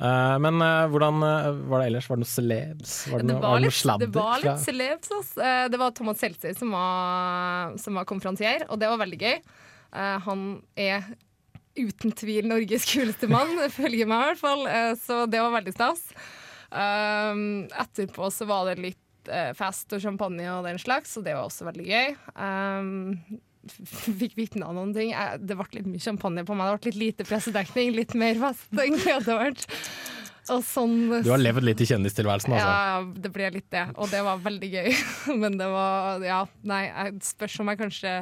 Eh, men eh, hvordan eh, var det ellers? Var det noe celebs? Var det, Det noe, var var det litt, det var litt celebs. Eh, Det var Thomas Seltzer som var, som var konferansier, og det var veldig gøy. Eh, Han er uten tvil Norges kuleste mann, følger meg i hvert fall, eh, så det var veldig stas. Um, Etterpå så var det litt uh, fest og champagne og den slags, og det var også veldig gøy. Um, Fikk vitne av noen ting. Jeg, Det ble litt mye champagne på meg. Det ble litt lite pressedekning, litt mer fest, egentlig. hadde vært. Sånn Du har levd litt i kjendistilværelsen, altså. ja, det ble litt det, og det var veldig gøy. Men det var Ja, nei, jeg spørs om jeg kanskje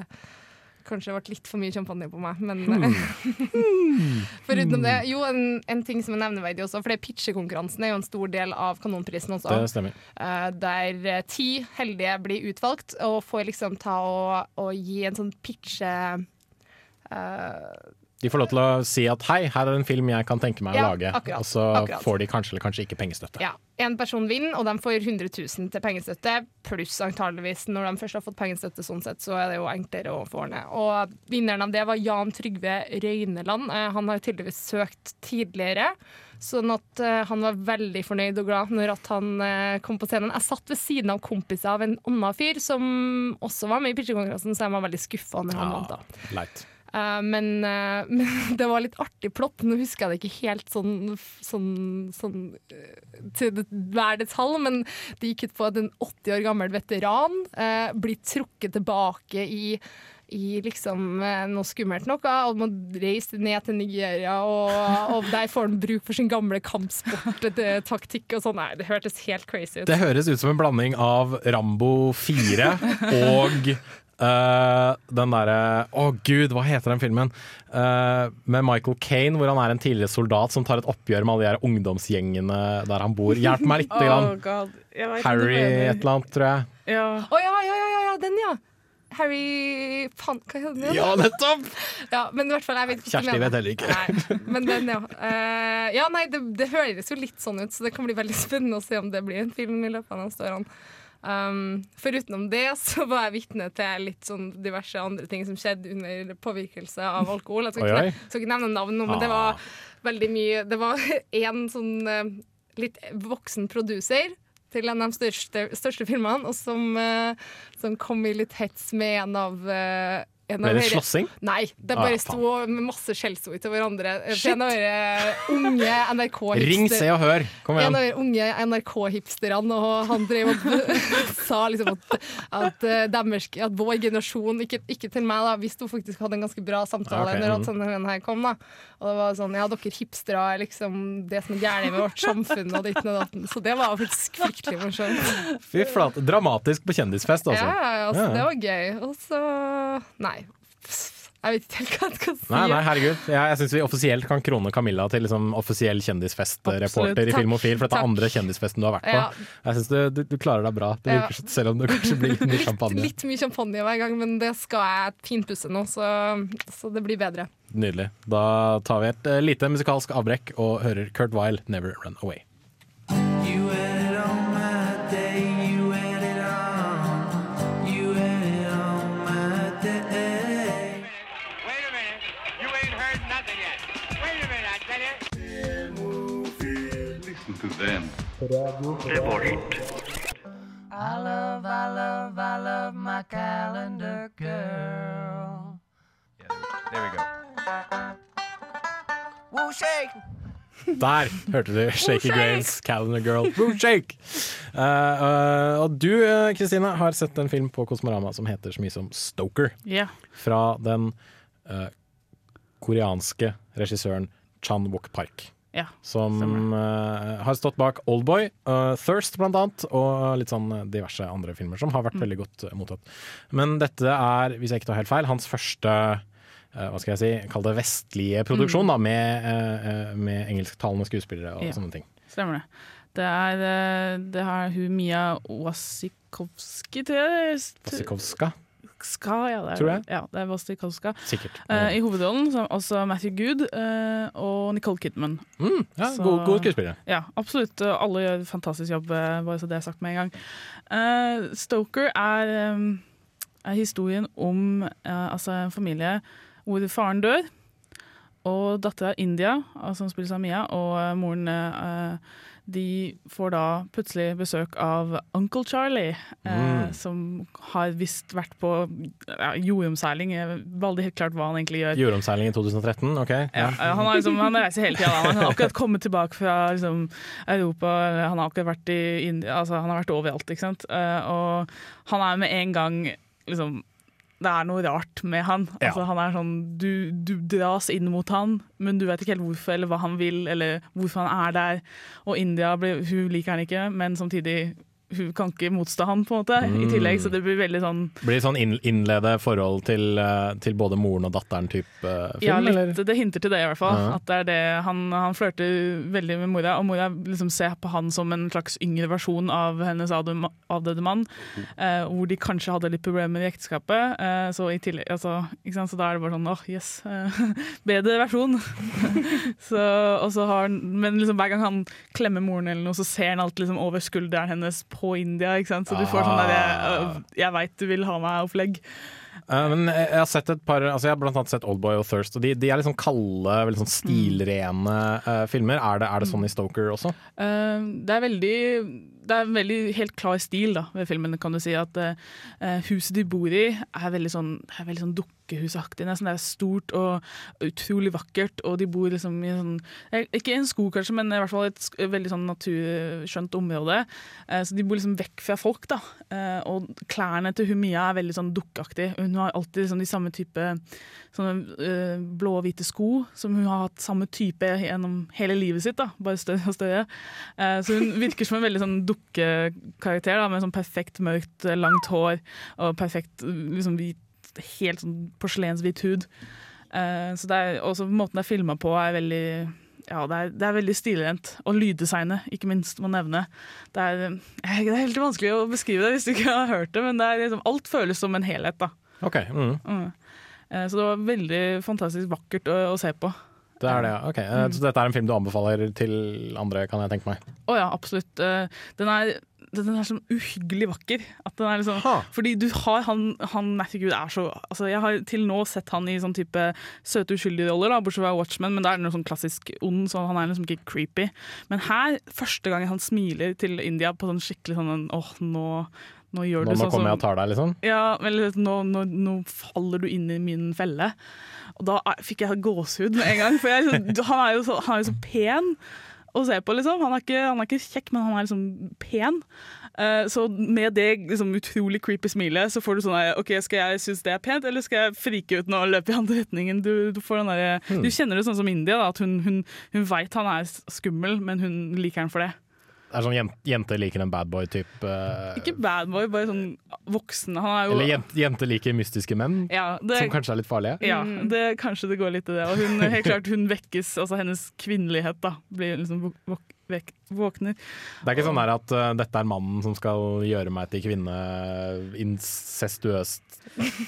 kanskje vært litt for mye champagne på meg, men Hmm. Foruten det, jo, en, en ting som er nevneverdig også, for det pitchekonkurransen er jo en stor del av Kanonprisen også. Det stemmer. Uh, der eh, ti heldige blir utvalgt og får liksom ta og, og gi en sånn pitche eh, De får lov til å si at hei, her er en film jeg kan tenke meg å Ja, lage. akkurat, og så akkurat. får de kanskje eller kanskje ikke pengestøtte. Ja, En person vinner, og de får 100 000 til pengestøtte, pluss antageligvis når de først har fått pengestøtte, sånn sett, så er det jo enklere å få ordne. Og vinneren av det var Jan Trygve Røyneland. Eh, Han har tydeligvis søkt tidligere. Sånn at uh, han var veldig fornøyd og glad når at han uh, kom på scenen. Jeg satt ved siden av kompiser av en annen fyr som også var med i pitchekonkurransen, så jeg var veldig skuffa når han vant. da. Leit. Eh, men, uh, men det var litt artig plott. Nå husker jeg det ikke helt sånn, sånn, sånn eh, til hver detalj, men det gikk ut på at en 80 år gammel veteran uh, blir trukket tilbake i i liksom noe skummelt noe, og må reise ned til Nigeria, og, og der får han bruk for sin gamle kampsporttaktikk og sånn. Nei, det hørtes helt crazy ut. Det høres ut som en blanding av Rambo 4 og eh, den derre Å gud, hva heter den filmen? Uh, med Michael Kane, hvor han er en tidligere soldat som tar et oppgjør med alle de her ungdomsgjengene der han bor. Hjelp meg lite grann. Oh, God. Harry et eller annet, tror jeg. Ja. Å ja, ja, ja, ja, ja, den, ja! Harry Faen, hva heter den? Ja, nettopp! Ja, men i hvert fall, jeg vet ikke Kjersti vet heller ikke. Nei, men den, ja. Uh, ja, nei, det, det høres jo litt sånn ut, så det kan bli veldig spennende å se om det blir en film i løpet av neste årene. Um, Foruten det så var jeg vitne til litt sånn diverse andre ting som skjedde under påvirkelse av alkohol. Jeg skal ikke, skal ikke nevne navn nå, men det var veldig mye Det var en sånn eh, litt voksen produser til en av de største, største filmene, og som, eh, som kom i litt hets med en av eh, Ble det slåssing? Nei, det Ah, bare ah, sto med masse skjellsord til hverandre. Shit. En av dere unge NRK-hipster... Ring, se og hør! Kom En av de unge NRK-hipsterne, og han drev og sa liksom at, at, eh, deres, at vår generasjon, ikke, ikke til meg, da, vi sto faktisk hadde en ganske bra samtale okay. når mm. sånn, den her kom. da. Og det var sånn, ja, dere hipstere er liksom det som er gærent med vårt samfunn, og ditten og datten. Så det var faktisk fryktelig morsomt. Fy flate. Dramatisk på kjendisfest, altså. Ja, ja, altså, Ja, ja. det var gøy. Og så Nei. Jeg vet ikke helt hva jeg skal si. Nei, nei, herregud. Jeg, jeg syns vi offisielt kan krone Camilla til liksom offisiell kjendisfestreporter i Filmofil. For dette er andre kjendisfesten du har vært på. Ja. Jeg syns du, du, du klarer deg bra. Det virker, ja. Selv om det kanskje blir litt mye champagne. Litt mye champagne hver gang, men det skal jeg finpusse nå, så, så det blir bedre. Nydelig. Da tar vi et eh, lite musikalsk avbrekk og hører Kurt Weil, 'Never Run Away'. Listen to. I love, I love, I love my calendar girl. There we go. Woo shake! Der hørte du Shaky Grains, 'Calendar Girl'. Woo, shake! Uh, uh, og du, eh, Kristine, har sett en film på Kosmorama som heter så mye som 'Stoker'. Yeah. Fra den uh, koreanske regissøren Chan Wook Park. Ja, som uh, har stått bak Oldboy, uh, Thirst blant annet, og litt sånn diverse andre filmer som har vært Mm. veldig godt eh, mottatt. Men dette er, hvis jeg ikke tar helt feil, hans første eh, hva skal jeg si, kall det vestlige produksjon, Mm. da, med, eh, eh, med engelsktalende skuespillere og Ja. sånne ting. Stemmer det. Det er, eh, det har hun Mia Wasikowski, til. Wasikowska, Ska, ja, det er, Tror jeg. Ja, det er Wasikowska. sikkert. Uh, I hovedrollen så er også Matthew Good uh, og Nicole Kidman. Mm, ja, Så- god, god skuespiller. Ja, absolutt. Alle gjør fantastisk jobb, eh, bare så det er sagt med en gang. Uh, Stoker er, um, er historien om eh, altså en familie hvor faren dør, og dattera India, som spilles av Mia, og eh, moren eh, de får da plutselig besøk av Uncle Charlie, eh, Mm. som har visst vært på ja, jordomseiling. Jeg var aldri helt klart hva han egentlig gjør. Jordomseiling i 2013, OK? Ja, ja, han, har liksom, han reiser hele tida. Han har akkurat kommet tilbake fra liksom, Europa. Han har akkurat vært i India, altså, han har vært overalt. Ikke sant? Eh, og han er med en gang liksom, Det er noe rart med han. Ja. Altså, han er sånn, du, du dras inn mot han, men du vet ikke helt hvorfor eller hva han vil, eller hvorfor han er der. Og India, hun liker han ikke, men samtidig hun kan ikke motstå han, på en måte, i Mm. tillegg. Så det blir veldig sånn Blir sånn inn- innlede forhold til, eh, til både moren og datteren-type film? Ja, litt, eller? det hinter til det, i hvert fall. Ja. At det er det Han, han flørter veldig med mora, og mora liksom ser på han som en slags yngre versjon av hennes avdøde, mann. Eh, hvor de kanskje hadde litt problemer i ekteskapet. Eh, så, i tillegg, altså, ikke sant? så da er det bare sånn åh, yes. eh, bedre versjon. så, og så har men liksom, hver gang han klemmer moren, eller noe, så ser han alltid liksom, over skulderen hennes på India. Ikke sant? Så du får sånn der Jeg, Jeg veit du vil ha meg-opplegg. Uh, men jeg jeg har sett et par altså Jeg har blant annet sett Oldboy og Thirst, og de, de er litt sånn kalde, veldig sånn stilrene uh, filmer. Er det, er det sånn i Stoker også? Uh, det er veldig Det er en veldig helt klar stil da, ved filmen, kan du si. At uh, huset de bor i er veldig sånn, er veldig sånn dukkehusaktig. Nesten. Det er stort og utrolig vakkert, og de bor liksom i sånn eh, Ikke i en skog, kanskje, men i hvert fall et veldig sånn naturskjønt område. Uh, så de bor liksom vekk fra folk, da. Uh, og klærne til hun er veldig sånn dukkeaktig. Hun har alltid liksom de samme type sånne blå og hvite sko, som hun har hatt samme type gjennom hele livet sitt, da, bare større og større. Så hun virker som en veldig sånn dukkekarakter, da, med sånn perfekt mørkt, eh, langt hår og perfekt liksom hvit, helt sånn porselenshvit hud. Uh, så det er, også måten det er filma på, er veldig ja, det er, det er veldig stilrent. Og lyddesignet, ikke minst, må nevne. Det er, eh, det er helt vanskelig å beskrive det hvis du ikke har hørt det, men det liksom, alt føles som en helhet. da. Ok, mm. Eh, Så det var veldig fantastisk vakkert å, å se på. Det er det, ja. Ok, eh, Mm. Så dette er en film du anbefaler til andre, kan jeg tenke meg? Å ja, absolutt. Eh, Den er, den er sånn uhyggelig vakker. At den er liksom, fordi du har han, han Matthew Good er så altså Jeg har til nå sett han i sånn type søte, uskyldige roller, da, bortsett fra Watchmen, men da er han sånn klassisk ond, så han er liksom ikke creepy. Men her, første gang han smiler til India på sånn skikkelig sånn åh, nå, nå Nå, du nå sånn kommer jeg og tar deg, liksom? ja, eller nå, nå, nå faller du inn i min felle. Og da fikk jeg gåsehud med en gang. For jeg, liksom- han, er så, han er jo så pen å se på, liksom. Han er ikke, han er ikke kjekk, men han er liksom pen. Eh, så med det liksom, utrolig creepy smilet, så får du sånn OK, skal jeg synes det er pent, eller skal jeg frike ut nå og løpe i andre retningen? Du, du, får den der, Hmm. du kjenner det sånn som India, da, at hun, hun, hun veit han er skummel, men hun liker han for det. Det er sånn jente, jente liker en badboy-type eh, Ikke bad boy, bare sånn voksen. Han er jo Eller jente, jente liker mystiske menn, Ja, det- som kanskje er litt farlige? Ja, det, kanskje det går litt i det. Og hun, helt klart, hun vekkes, altså hennes kvinnelighet da, blir liksom vekk, våkner. Det er ikke sånn at uh, dette er mannen som skal gjøre meg til kvinne incestuøst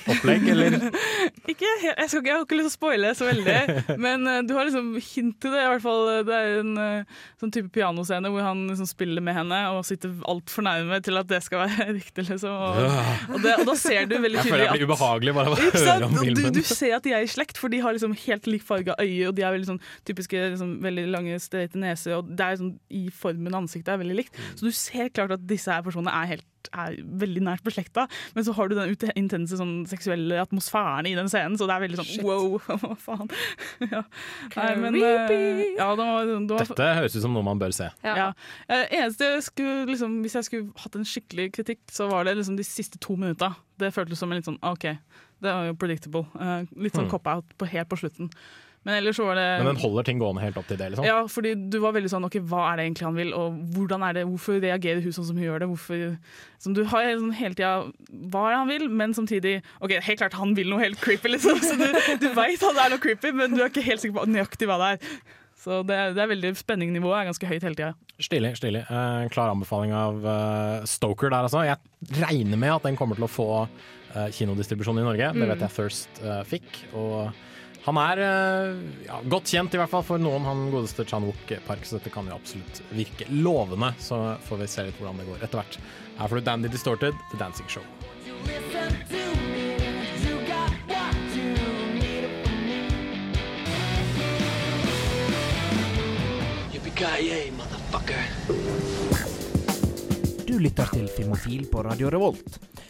opplegg, eller? Ikke, helt- jeg, skal jeg har ikke lyst til å spoile så veldig, men uh, du har liksom hint til det. i hvert fall. Det er en uh, sånn type pianoscene hvor han liksom spiller med henne og sitter altfor nærme til at det skal være riktig. liksom. Og, og, det, og da ser du veldig Jeg føler jeg blir ubehagelig bare av å høre om filmen. Du, du ser at de er i slekt, for de har liksom helt lik farge av øye, og de er veldig sånn typiske liksom, veldig lange, streite neser, og det er sånn i formen av ansiktet er veldig likt. Så du ser klart at disse her personene er helt er veldig nært beslekta, men så har du den intense sånn, seksuelle atmosfæren i den scenen, så det er veldig sånn wow, hva faen. ja. Nei, men, eh, ja, det var, det var, Dette høres ut som noe man bør se. ja. Eh, eneste jeg skulle, liksom, Hvis jeg skulle hatt en skikkelig kritikk, så var det liksom de siste to minutta. Det føltes som en litt sånn OK, det var jo predictable. Eh, litt sånn Hmm. cop-out på- helt på slutten. Men ellers så var det Men den holder ting gående helt opp til det, liksom? ja, fordi du var veldig sånn OK, hva er det egentlig han vil, og hvordan er det, hvorfor reagerer hun sånn som hun gjør det? Hvorfor, som du har sånn hele tida hva er det han vil, men samtidig OK, helt klart han vil noe helt creepy, liksom. Så du, du veit det er noe creepy, men du er ikke helt sikker på nøyaktig hva det er. Så det, er- det er veldig spenningnivået er ganske høyt hele tida. Stilig. stilig. Eh, klar anbefaling av eh, Stoker der, altså. Jeg regner med at den kommer til å få eh, kinodistribusjon i Norge. Det Mm. vet jeg Thirst eh, fikk. Og han er eh, ja, godt kjent, i hvert fall for noen, han godeste Chan Wook Park, så dette kan jo absolutt virke lovende. Så får vi se litt hvordan det går etter hvert. Her får du Dandy Distorted, The Dancing Show. Du lytter til Filmofil på Radio Revolt.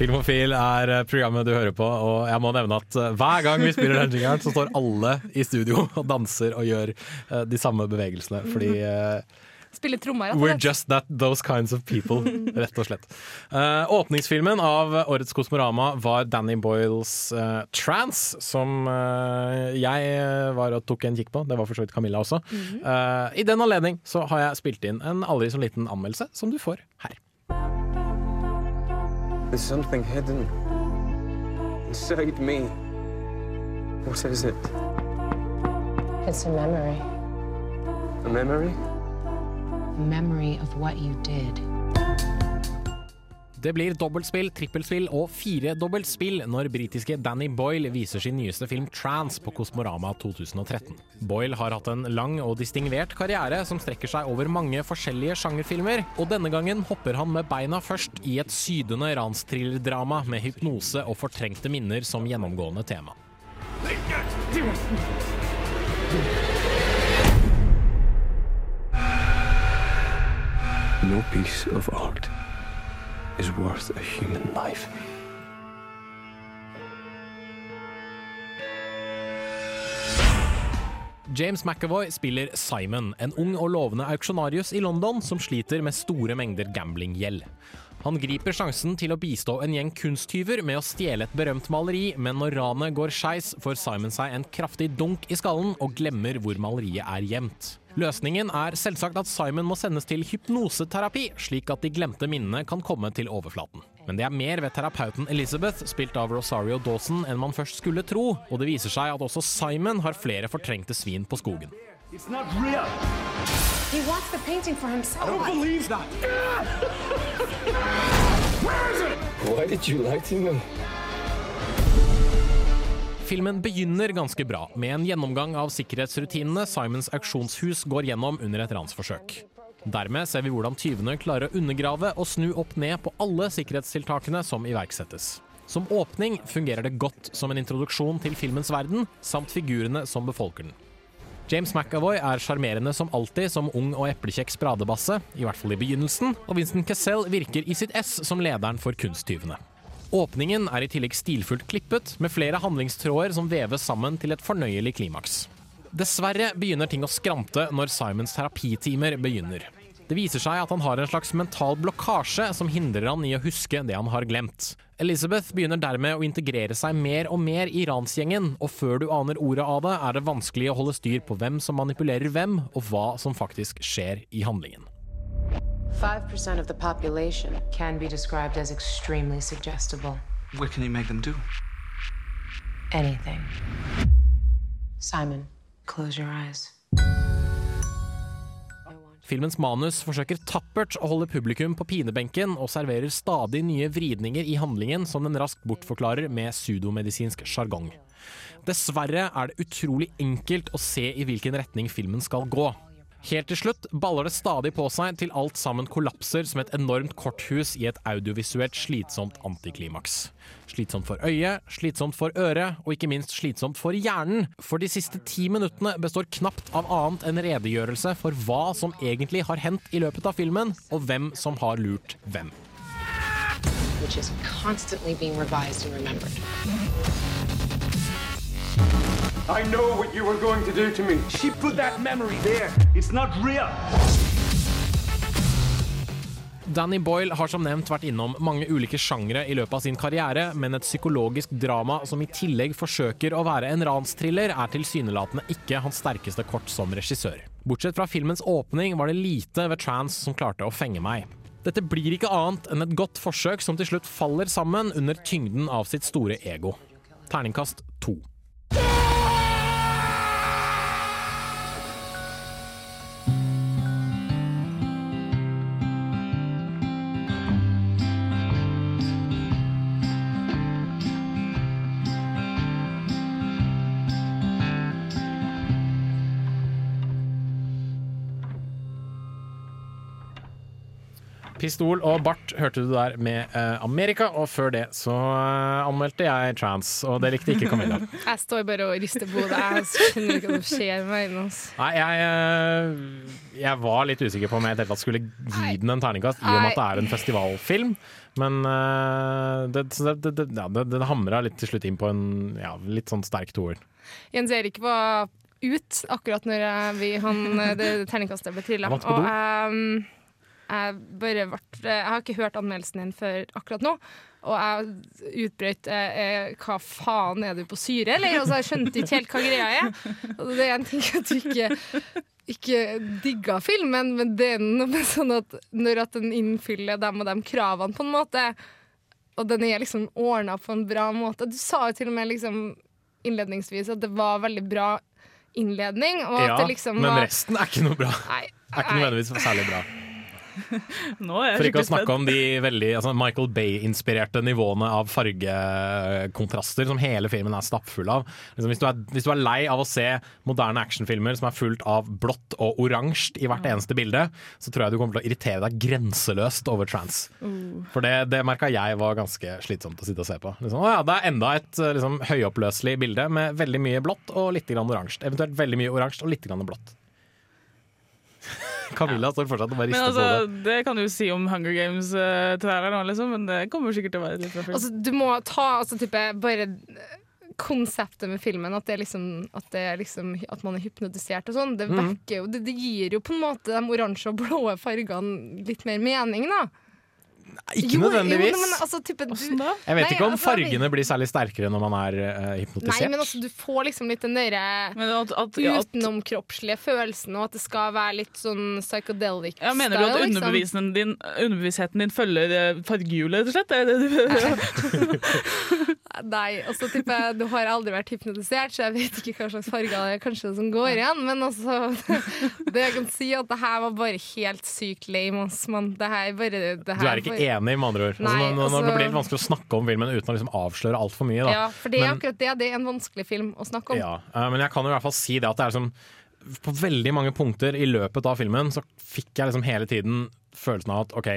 Filmofil er eh, programmet du hører på, og jeg må nevne at eh, hver gang vi spiller jingeren, så står alle i studio og danser og gjør eh, de samme bevegelsene, fordi Spille trommer, We're just that, those kinds of people, rett og slett. Uh, åpningsfilmen av årets Kosmorama var Danny Boyles uh, Trance, som uh, jeg var og tok en kikk på. Det var for så vidt Camilla også. Mhm. I den anledning så har jeg spilt inn en aldri så liten anmeldelse, som du får her. There's something hidden inside me. What is it? It's a memory. A memory? A memory of what you did. Det blir dobbeltspill, trippelspill og firedobbeltspill når britiske Danny Boyle viser sin nyeste film Trans på Kosmorama 2013. Boyle har hatt en lang og distingvert karriere som strekker seg over mange forskjellige sjangerfilmer, og denne gangen hopper han med beina først i et sydende ransthriller-drama med hypnose og fortrengte minner som gjennomgående tema. No piece of art is worth a human life. James McAvoy spiller Simon, en ung og lovende auksjonarius i London som sliter med store mengder gamblinggjeld. Han griper sjansen til å bistå en gjeng kunsttyver med å stjele et berømt maleri, men når ranet går skeis, får Simon seg en kraftig dunk i skallen og glemmer hvor maleriet er gjemt. Løsningen er selvsagt at Simon må sendes til hypnoseterapi, slik at de glemte minnene kan komme til overflaten. Men det er mer ved terapeuten Elizabeth, spilt av Rosario Dawson, enn man først skulle tro, og det viser seg at også Simon har flere fortrengte svin på skogen. It's not real. He wants the painting for himself. I don't believe that. Where is it? Why did you lie to me? Filmen begynner ganske bra, med en gjennomgang av sikkerhetsrutinene Simons auksjonshus går gjennom under et ransforsøk. Dermed ser vi hvordan tyvene klarer å undergrave og snu opp ned på alle sikkerhetstiltakene som iverksettes. Som åpning fungerer det godt som en introduksjon til filmens verden, samt figurene som befolker den. James McAvoy er sjarmerende som alltid som ung og eplekjekk spradebasse, i hvert fall i begynnelsen, og Vincent Cassell virker i sitt ess som lederen for kunsttyvene. Åpningen er i tillegg stilfullt klippet, med flere handlingstråder som veves sammen til et fornøyelig klimaks. Dessverre begynner ting å skrante når Simons terapitimer begynner. Det viser seg at han har en slags mental blokkasje som hindrer han i å huske det han har glemt. Elizabeth begynner dermed å integrere seg mer og mer i ransgjengen, og før du aner ordet av det, er det vanskelig å holde styr på hvem som manipulerer hvem, og hva som faktisk skjer i handlingen. 5% of the population can be described as extremely suggestible. What can he make them do? Anything. Simon, close your eyes. Filmens manus forsøker tappert å holde publikum på pinebenken og serverer stadig nye vridninger i handlingen som den raskt bortforklarer med pseudomedisinsk sjargong. Dessverre er det utrolig enkelt å se i hvilken retning filmen skal gå. Helt til slutt baller det stadig på seg til alt sammen kollapser som et enormt korthus i et audiovisuelt slitsomt antiklimaks. Slitsomt for øyet, slitsomt for øret, og ikke minst slitsomt for hjernen. For de siste ti minuttene består knapt av annet enn redegjørelse for hva som egentlig har hendt i løpet av filmen, og hvem som har lurt hvem. Which is constantly being revised and remembered. I know what you were going to do to me. She put that memory there. It's not real. Danny Boyle har som nevnt vært innom mange ulike sjangre i løpet av sin karriere, men et psykologisk drama som i tillegg forsøker å være en ranstriller, er tilsynelatende ikke hans sterkeste kort som regissør. Bortsett fra filmens åpning var det lite ved Trans som klarte å fenge meg. Dette blir ikke annet enn et godt forsøk som til slutt faller sammen under tyngden av sitt store ego. Terningkast to. Pistol og bart hørte du der med uh, Amerika, og før det så uh, anmeldte jeg Trans, og det likte ikke Camilla. Jeg står bare og rister på hodet. Jeg skjønner ikke hva som skjer med øynene hans. Nei, jeg, uh, jeg var litt usikker på om jeg i det hele tatt skulle gi den en terningkast, i og med at det er en festivalfilm. Men det, det, det, ja, det, det hamra litt til slutt inn på en ja, litt sånn sterk toer. Jens Erik var ut akkurat når vi, han, det terningkastet ble trilla. Og do. Jeg, bare ble Jeg har ikke hørt anmeldelsen din før akkurat nå. Og jeg utbrøt eh, eh, Hva faen, er du på syre, eller? Altså, jeg skjønte ikke helt hva greia er. Og det er en ting at du ikke ikke digga filmen, men det er noe med sånn at når at den innfyller dem og de kravene, på en måte, og den er liksom ordna på en bra måte Du sa jo til og med liksom innledningsvis at det var veldig bra innledning, Ja, det liksom men resten er ikke noe bra. Nei, Er ikke nødvendigvis særlig bra. For ikke å snakke om de veldig altså Michael Bay-inspirerte nivåene av fargekontraster som hele filmen er stappfull av. Liksom, hvis, du er, hvis du er lei av å se moderne actionfilmer som er fullt av blått og oransje i hvert eneste bilde, så tror jeg du kommer til å irritere deg grenseløst over trans. Uh. For det, det merka jeg var ganske slitsomt å sitte og se på. Liksom, å ja, det er enda et eh, liksom, høyoppløselig bilde med veldig mye blått og litt oransje. Eventuelt veldig mye oransje og litt blått. Camilla står fortsatt og bare Men rister altså, på hodet. det kan du si om Hunger Games-traileren òg, liksom, men det kommer sikkert til å være litt fra film. Altså, du må ta altså, type, bare konseptet med filmen, at, det er liksom, at, det er liksom, at man er hypnotisert og sånn, det, mm. det, det gir jo på en måte de oransje og blå fargene litt mer mening, da. Ikke Jo, nødvendigvis. Jo, men, altså, type, du, da? Jeg vet Nei, ikke om altså, fargene blir særlig sterkere når man er uh, hypnotisert. Nei, men altså, du får liksom litt den derre utenomkroppslige følelsen, og at det skal være litt sånn psychedelic ja, mener du at style, liksom. underbevisstheten din, underbevisstheten din følger eh, fargehjulet, rett og slett? Er det det du Nei, altså type, du har aldri vært hypnotisert, så jeg vet ikke hva slags farger det er kanskje som går igjen. Men altså, det jeg kan si at det her var bare helt sykt lame. man. Det her bare, det Du er ikke bare- enig, med andre ord. Altså, Nei, nå, når, når altså- blir det litt vanskelig å snakke om filmen uten å liksom avsløre altfor mye. Da. Ja, for det er Men- akkurat det. Det er en vanskelig film å snakke om. Ja, eh, men jeg kan jo i hvert fall si det at det er liksom På veldig mange punkter i løpet av filmen så fikk jeg liksom hele tiden følelsen av at OK,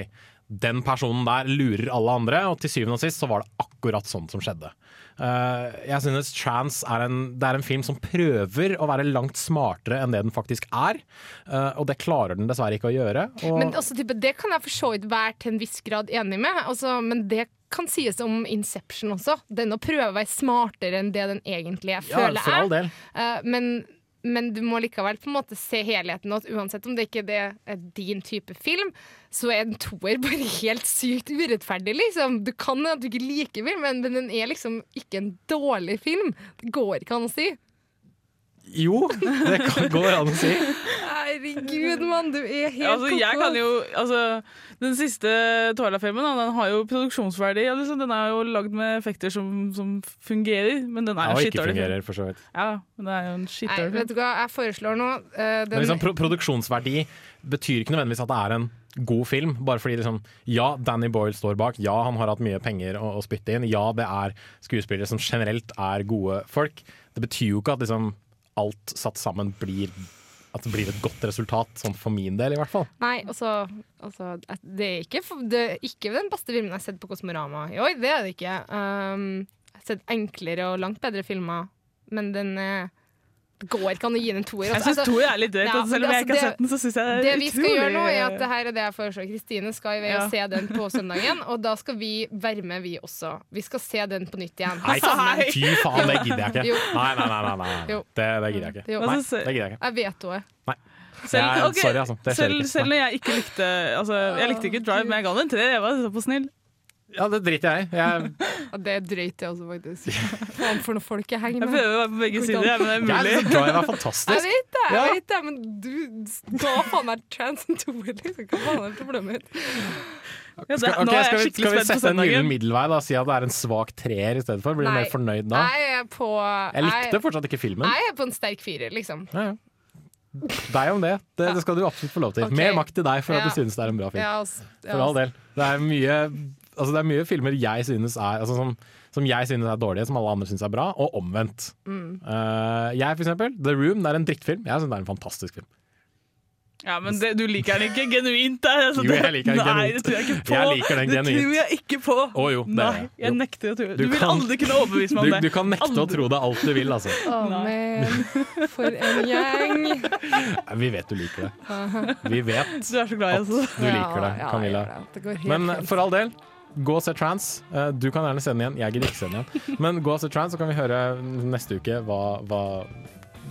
den personen der lurer alle andre, og til syvende og sist så var det akkurat sånn som skjedde. Uh, jeg synes Trans er en, det er en film som prøver å være langt smartere enn det den faktisk er, Uh, og det klarer den dessverre ikke å gjøre. Men altså, type, det kan jeg for så vidt være til en viss grad enig med, altså, men det kan sies om Inception også. Den å prøve å være smartere enn det den egentlig er, Ja, føler er. jeg. Eh, men, men du må likevel på en måte se helheten, og uansett om det ikke er din type film, så er en toer bare helt sykt urettferdig, liksom. Du kan at du ikke liker film, men, men den er liksom ikke en dårlig film. Det går ikke an å si. Jo, det kan, gå an å si. Herregud, mann, du er helt altså, jeg kan jo, altså, Den siste Twilight-filmen den har jo produksjonsverdi. Liksom, den er jo lagd med effekter som, som fungerer, men den er jo skittdårlig film. fungerer, for så vidt. Ja, men det er jo en skittdårlig vet du hva, jeg foreslår nå uh, den, liksom, pro produksjonsverdi betyr ikke nødvendigvis at det er en god film. Bare fordi liksom, ja, Danny Boyle står bak, ja, han har hatt mye penger å, å spytte inn, ja, det er skuespillere som generelt er gode folk. Det betyr jo ikke at liksom, alt satt sammen blir at det blir et godt resultat, sånn for min del i hvert fall. Nei, altså, altså Det er ikke, det er ikke den beste filmen jeg har sett på Kosmorama i år. Det er det ikke. Um, jeg har sett enklere og langt bedre filmer, men den eh, Det går ikke an å gi den en toer. Jeg altså. syns toer er litt drøyt. Ja, og selv om jeg ikke har altså, sett den, så syns jeg det er Det er vi skal gjøre nå, er at det her er det jeg foreslår. Kristine skal i vei Ja. og se den på søndagen, og da skal vi være med, vi også. Vi skal se den på nytt igjen. Nei, nei. fy faen, det gidder jeg ikke. Jo. Nei, nei, nei. nei, nei. Det, det gidder jeg ikke. Nei, Altså, det gidder jeg ikke. Jeg vet er. Nei. Selv, okay. sorry, altså. Det skjer selv, ikke. selv når jeg ikke likte Altså, jeg likte ikke Drive, men jeg ga den en treer. Jeg var såpass snill. Ja, det driter jeg i. Jeg, Ja, det er drøyt, jeg også, faktisk. Faen for noen folk jeg henger Jeg med. prøver å være på begge sider, men det er jeg mulig. synes Drive er Jeg fantastisk. vet det, jeg Ja. vet det, men du ga faen meg trans and it, liksom. Hva faen er problemet mitt? Ja, det, Skal, ok, nå er skal, jeg vi, skikkelig skal vi spent på sette en gyllen søndagen. middelvei da? Si at det er en svak treer i stedet for? Blir du Nei. mer fornøyd da? Jeg er på Jeg likte fortsatt ikke filmen. Jeg er på en sterk firer, liksom. Ja, ja. Deg om det. det. Det skal du absolutt få lov til. Ok. Mer makt til deg for at Ja. du synes det er en bra film. Ja, altså, ja, For all del. Det er mye, altså det er mye filmer jeg synes er altså som, som jeg synes er dårlige, som alle andre synes er bra, og omvendt. Mm. Uh, jeg, for eksempel, The Room, det er en drittfilm. Jeg synes det er en fantastisk film. Ja, men det, du liker den ikke genuint der. Altså, Jo, jeg liker den Nei, genuint. det tror jeg ikke på. Jeg liker den det tror jeg ikke på. Oh, jo, det Nei, jeg Jo. nekter å tro det. Du Du, vil kan- aldri kunne overbevise meg Du, om det. du kan nekte å tro det alt du vil, altså. Å, men for en gjeng. Vi vet du liker det. Vi vet Du er så glad oss. du liker det, Camilla. ja, det Men for all del, gå og se Trans. Eh, Du kan gjerne se den igjen, jeg gidder ikke se den igjen. Men gå og se Trans, så kan vi høre neste uke hva, hva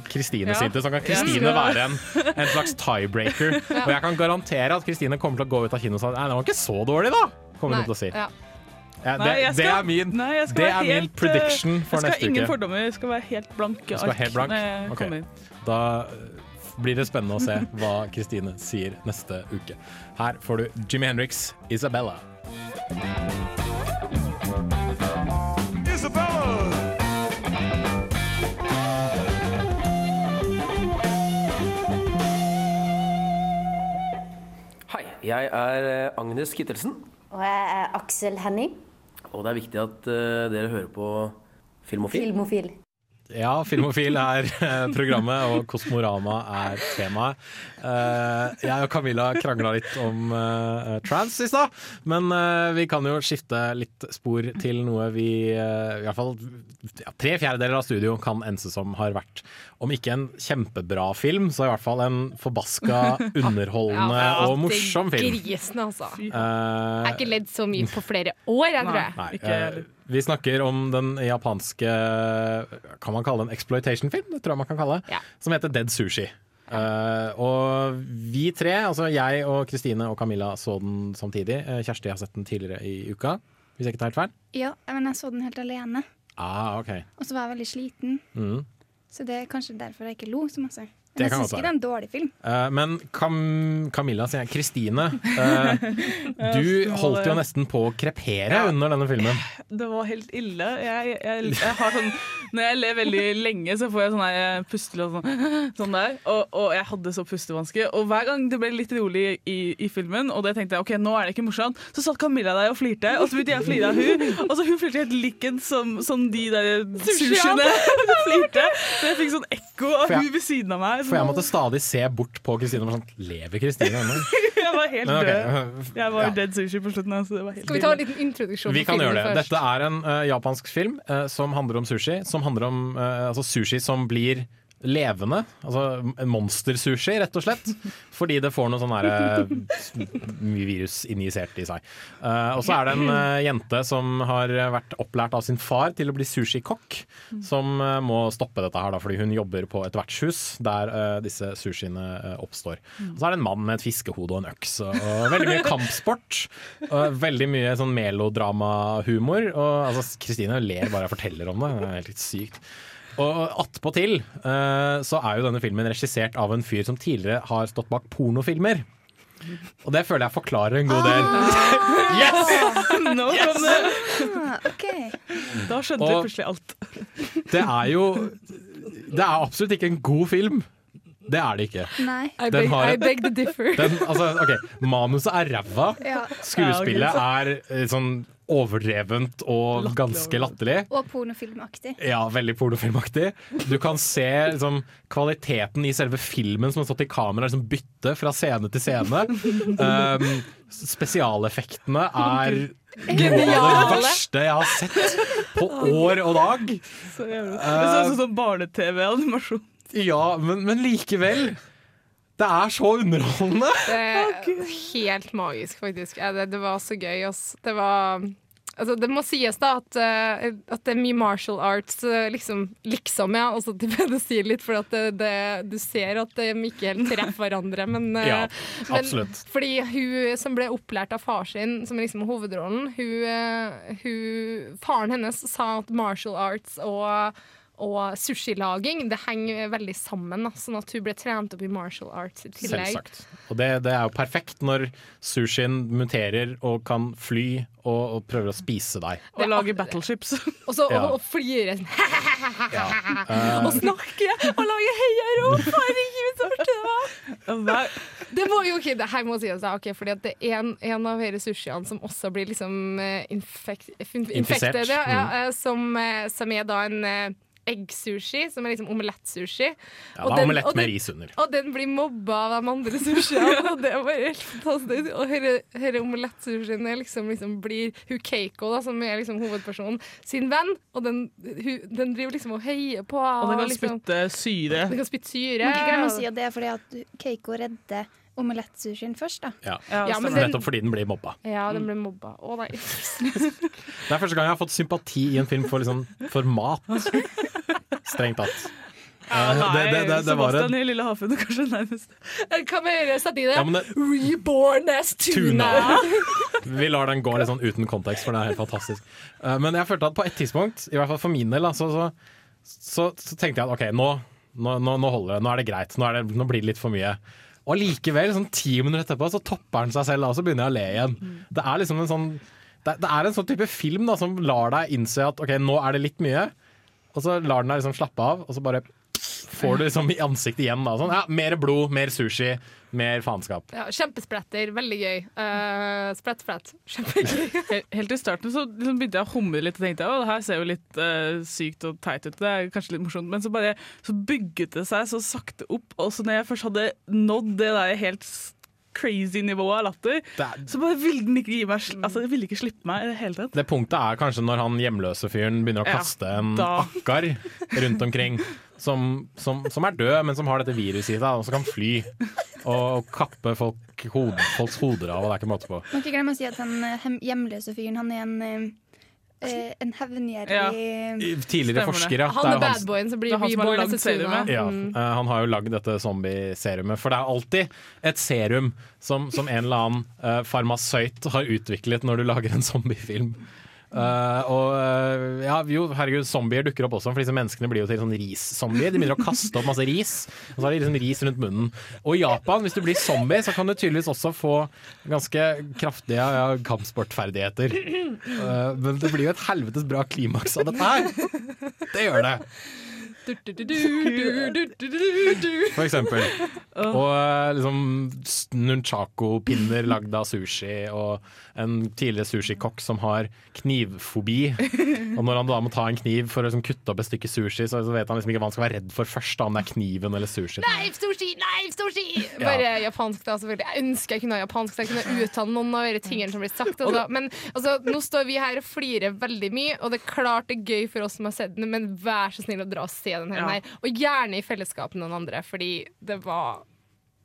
Kristine Ja. syntes. Så kan Kristine skal- være en, en slags tiebreaker. Og jeg kan garantere at Kristine kommer til å gå ut av kino og si Nei, den var ikke så dårlig, da! Kommer hun til å si. Ja. Ja, Nei, det, det er min, nei, skal det er min helt, eh, prediction for Jeg skal ha ingen fordommer. Jeg skal være helt blank. Skal helt blank? Når jeg Ok. kommer inn. Da eh, blir det spennende å se hva Kristine sier neste uke. Her får du Jimmy Hendrix, Isabella. Hei, jeg er eh, Agnes Kittelsen, Og jeg er Aksel Henning, og det er viktig at eh, dere hører på Filmofil. filmofil. Ja, Filmofil er eh, programmet, og Kosmorama er temaet. Eh, jeg og Camilla krangla litt om eh, trans i stad, men vi kan jo skifte litt spor til noe vi i hvert fall ja, tre fjerdedeler av studio kan ense som har vært, om ikke en kjempebra film, så i hvert fall en forbaska underholdende Ja, og morsom film. Grisen, altså. Uh, Jeg har ikke ledd så mye på flere år, jeg tror jeg. Nei, uh, vi snakker om den japanske Kan man kalle det en exploitation-film? Det tror jeg man kan kalle det. Som heter Dead Sushi. Uh, og vi tre, altså jeg og Kristine og Camilla, så den samtidig. Eh, Kjersti har sett den tidligere i uka, hvis jeg ikke tar helt feil. Ja, men jeg så den helt alene. Ah, ok. Og så var jeg veldig sliten, Mm. Så det er kanskje derfor jeg ikke lo så masse. Det jeg kan syns ikke det er en dårlig film. Uh, men Cam Camilla, sier jeg. Kristine, Uh, du holdt jo nesten på å krepere under denne filmen. Det var helt ille. Jeg, jeg, jeg har sånn, når jeg ler veldig lenge, så får jeg sånn pustelås pustel og sånn, sånn der. Og, og jeg hadde så pustevansker. Og hver gang det ble litt rolig i, i filmen, og det tenkte jeg ok, nå er det ikke morsomt, så satt Camilla der og flirte, og så begynte jeg å flire av hun, og så hun flirte helt likens som, som de der sushiene flirte. Så jeg fikk sånn ekko av hun ved siden av meg. For jeg måtte stadig se bort på Kristine og sånn Lever Kristine ennå? Jeg var helt okay. død. Jeg var ja. dead sushi på slutten. Altså, det var helt Skal vi ta en liten introduksjon Vi kan gjøre det. først? Dette er en uh, japansk film uh, som handler om sushi. Som handler om uh, altså sushi som blir levende. Altså en monstersushi, rett og slett. Fordi det får noe sånn eh, virus injisert i seg. Uh, og så er det en uh, jente som har vært opplært av sin far til å bli sushikokk. Som uh, må stoppe dette her da, fordi hun jobber på et vertshus der disse sushiene oppstår. Og så er det en mann med et fiskehode og en øks. Og veldig mye kampsport. Og veldig mye sånn melodramahumor. Og altså, Kristine ler bare jeg forteller om det. Det er helt sykt. Og attpåtil eh, så er jo denne filmen regissert av en fyr som tidligere har stått bak pornofilmer. Og det føler jeg forklarer en god del. Yes! Nå kom det! Ah. Da skjønte vi plutselig alt. Det er jo Det er absolutt ikke en god film. Det er det ikke. Nei. I Den beg, har I beg the differ. Den, altså, ok, Manuset er ræva. Ja. Skuespillet er eh, sånn overdrevent og ganske latterlig. Og pornofilmaktig. Ja, veldig pornofilmaktig. Du kan se liksom, kvaliteten i selve filmen som har stått i kamera, liksom bytte fra scene til scene. Um, spesialeffektene er noe av det verste jeg har sett på år og dag. Så jævlig. Det er ut som sånn barne-TV-animasjon. Ja, men, men likevel. Det er så underholdende. Det er helt magisk, faktisk. Det, det var så gøy. ass. Det var Altså, det må sies da at, eh, at det er mye martial arts, eh, liksom, liksom ja, også til det sier litt, for at det, det, du ser at de ikke helt treffer hverandre. Men, eh, Ja, men fordi hun som ble opplært av far sin, som er liksom hovedrollen, hun, eh, hun, faren hennes sa at martial arts og og sushilaging det henger veldig sammen, da, sånn at hun ble trent opp i martial arts i tillegg. Selvsagt. Og det, det er jo perfekt når sushien muterer og kan fly og, og prøver å spise deg. Og lage battleships. Og så Ja. og, og flirer sånn. Eh, og snakker og lager heiarop! Herregud, så artig det var! Det må jo ikke, det her må sies, okay, ok, fordi det er en, en av disse sushiene som også blir liksom eh, infekt, Infisert, ja, ja, mm. eh, som, eh, som er da en eggsushi, som er liksom omelettsushi. Ja, Og er den- omelett og den-. Og den blir mobba av de andre sushiene, og det var helt fantastisk. Og denne- omelettsushien er liksom, liksom blir hun Keiko, da, som er liksom hovedpersonen, sin venn, og den, hu, den driver liksom og heier på Og den kan liksom, spytte syre. Den kan spytte syre. Men ikke glem å si at det er fordi at Keiko redder omelett-sushien først, da. Ja. Ja, men den- Nettopp fordi den blir mobba. Ja, den blir mobba. Å nei. Det er første gang jeg har fått sympati i en film for, liksom, for mat. Strengt tatt. Ja, Eh, nei, det, det, det, det Sebastian i Lille havfunnet kanskje nærmest. Hva mer sette i det? Ja, det- Reborn as tuna. tuna. Vi lar den gå litt sånn uten kontekst, for det er helt fantastisk. Eh, Men jeg følte at på et tidspunkt, i hvert fall for min del, så, så, så, så tenkte jeg at OK, nå, nå, nå, nå holder det. Nå er det greit. Nå, er det, nå blir det litt for mye. Og likevel, sånn ti minutter etterpå, så topper den seg selv, og så begynner jeg å le igjen. Det er liksom en sånn det, det er en sånn type film da, som lar deg innse at OK, nå er det litt mye, og så lar den deg liksom slappe av, og så bare får du liksom i ansiktet igjen. Da, sånn, ja, mer blod, mer sushi, mer faenskap. Ja, kjempespretter. Veldig gøy. Uh, sprett, sprett. Kjempegøy. Helt, til i starten så liksom begynte jeg å humre litt og tenkte at det her ser jo litt uh, sykt og teit ut. Det er kanskje litt morsomt, men så bare så bygget det seg så sakte opp. Og så når jeg først hadde nådd det der helt crazy nivået av latter, så bare ville den ikke gi meg Altså, ville ikke slippe meg i det hele tatt. Det punktet er kanskje når han hjemløse fyren begynner å Ja, kaste en akkar rundt omkring. Som, som, som er død, men som har dette viruset i seg, og som kan fly. Og kappe folk, hod, folks hoder av, og det er ikke måte på. Må ikke glemme å si at han eh, hjemløse fyren, han er en, eh, en hevngjerrig Tidligere forsker, ja. Han er er badboyen som blir som reborn tuna. serumet. Ja, Mm. eh, han har jo lagd dette zombie-serumet. For det er alltid et serum som, som en eller annen eh, farmasøyt har utviklet når du lager en zombiefilm. Eh, og eh, ja, jo, herregud, zombier dukker opp også, for disse menneskene blir jo til sånn ris-zombier. De begynner å kaste opp masse ris, og så har de liksom ris rundt munnen. Og i Japan, hvis du blir zombie, så kan du tydeligvis også få ganske kraftige ja, kampsportferdigheter. Uh, men det blir jo et helvetes bra klimaks av dette her. Det gjør det. For eksempel. Og eh, liksom nunchako-pinner lagd av sushi, og en tidligere sushikokk som har knivfobi. Og når han da må ta en kniv for å liksom kutte opp et stykke sushi, så vet han liksom ikke hva han skal være redd for først, da, om det er kniven eller sushi. Knife sushi, knife sushi! Ja. Bare japansk, da, selvfølgelig. Jeg ønsker jeg kunne ha japansk, så jeg kunne uttale noen av de tingene som blir sagt. Altså. Men altså, nå står vi her og flirer veldig mye, og det er klart det er gøy for oss som har sett den, men vær så snill å dra og se den her. Ja. Og gjerne i fellesskap med noen andre, fordi det var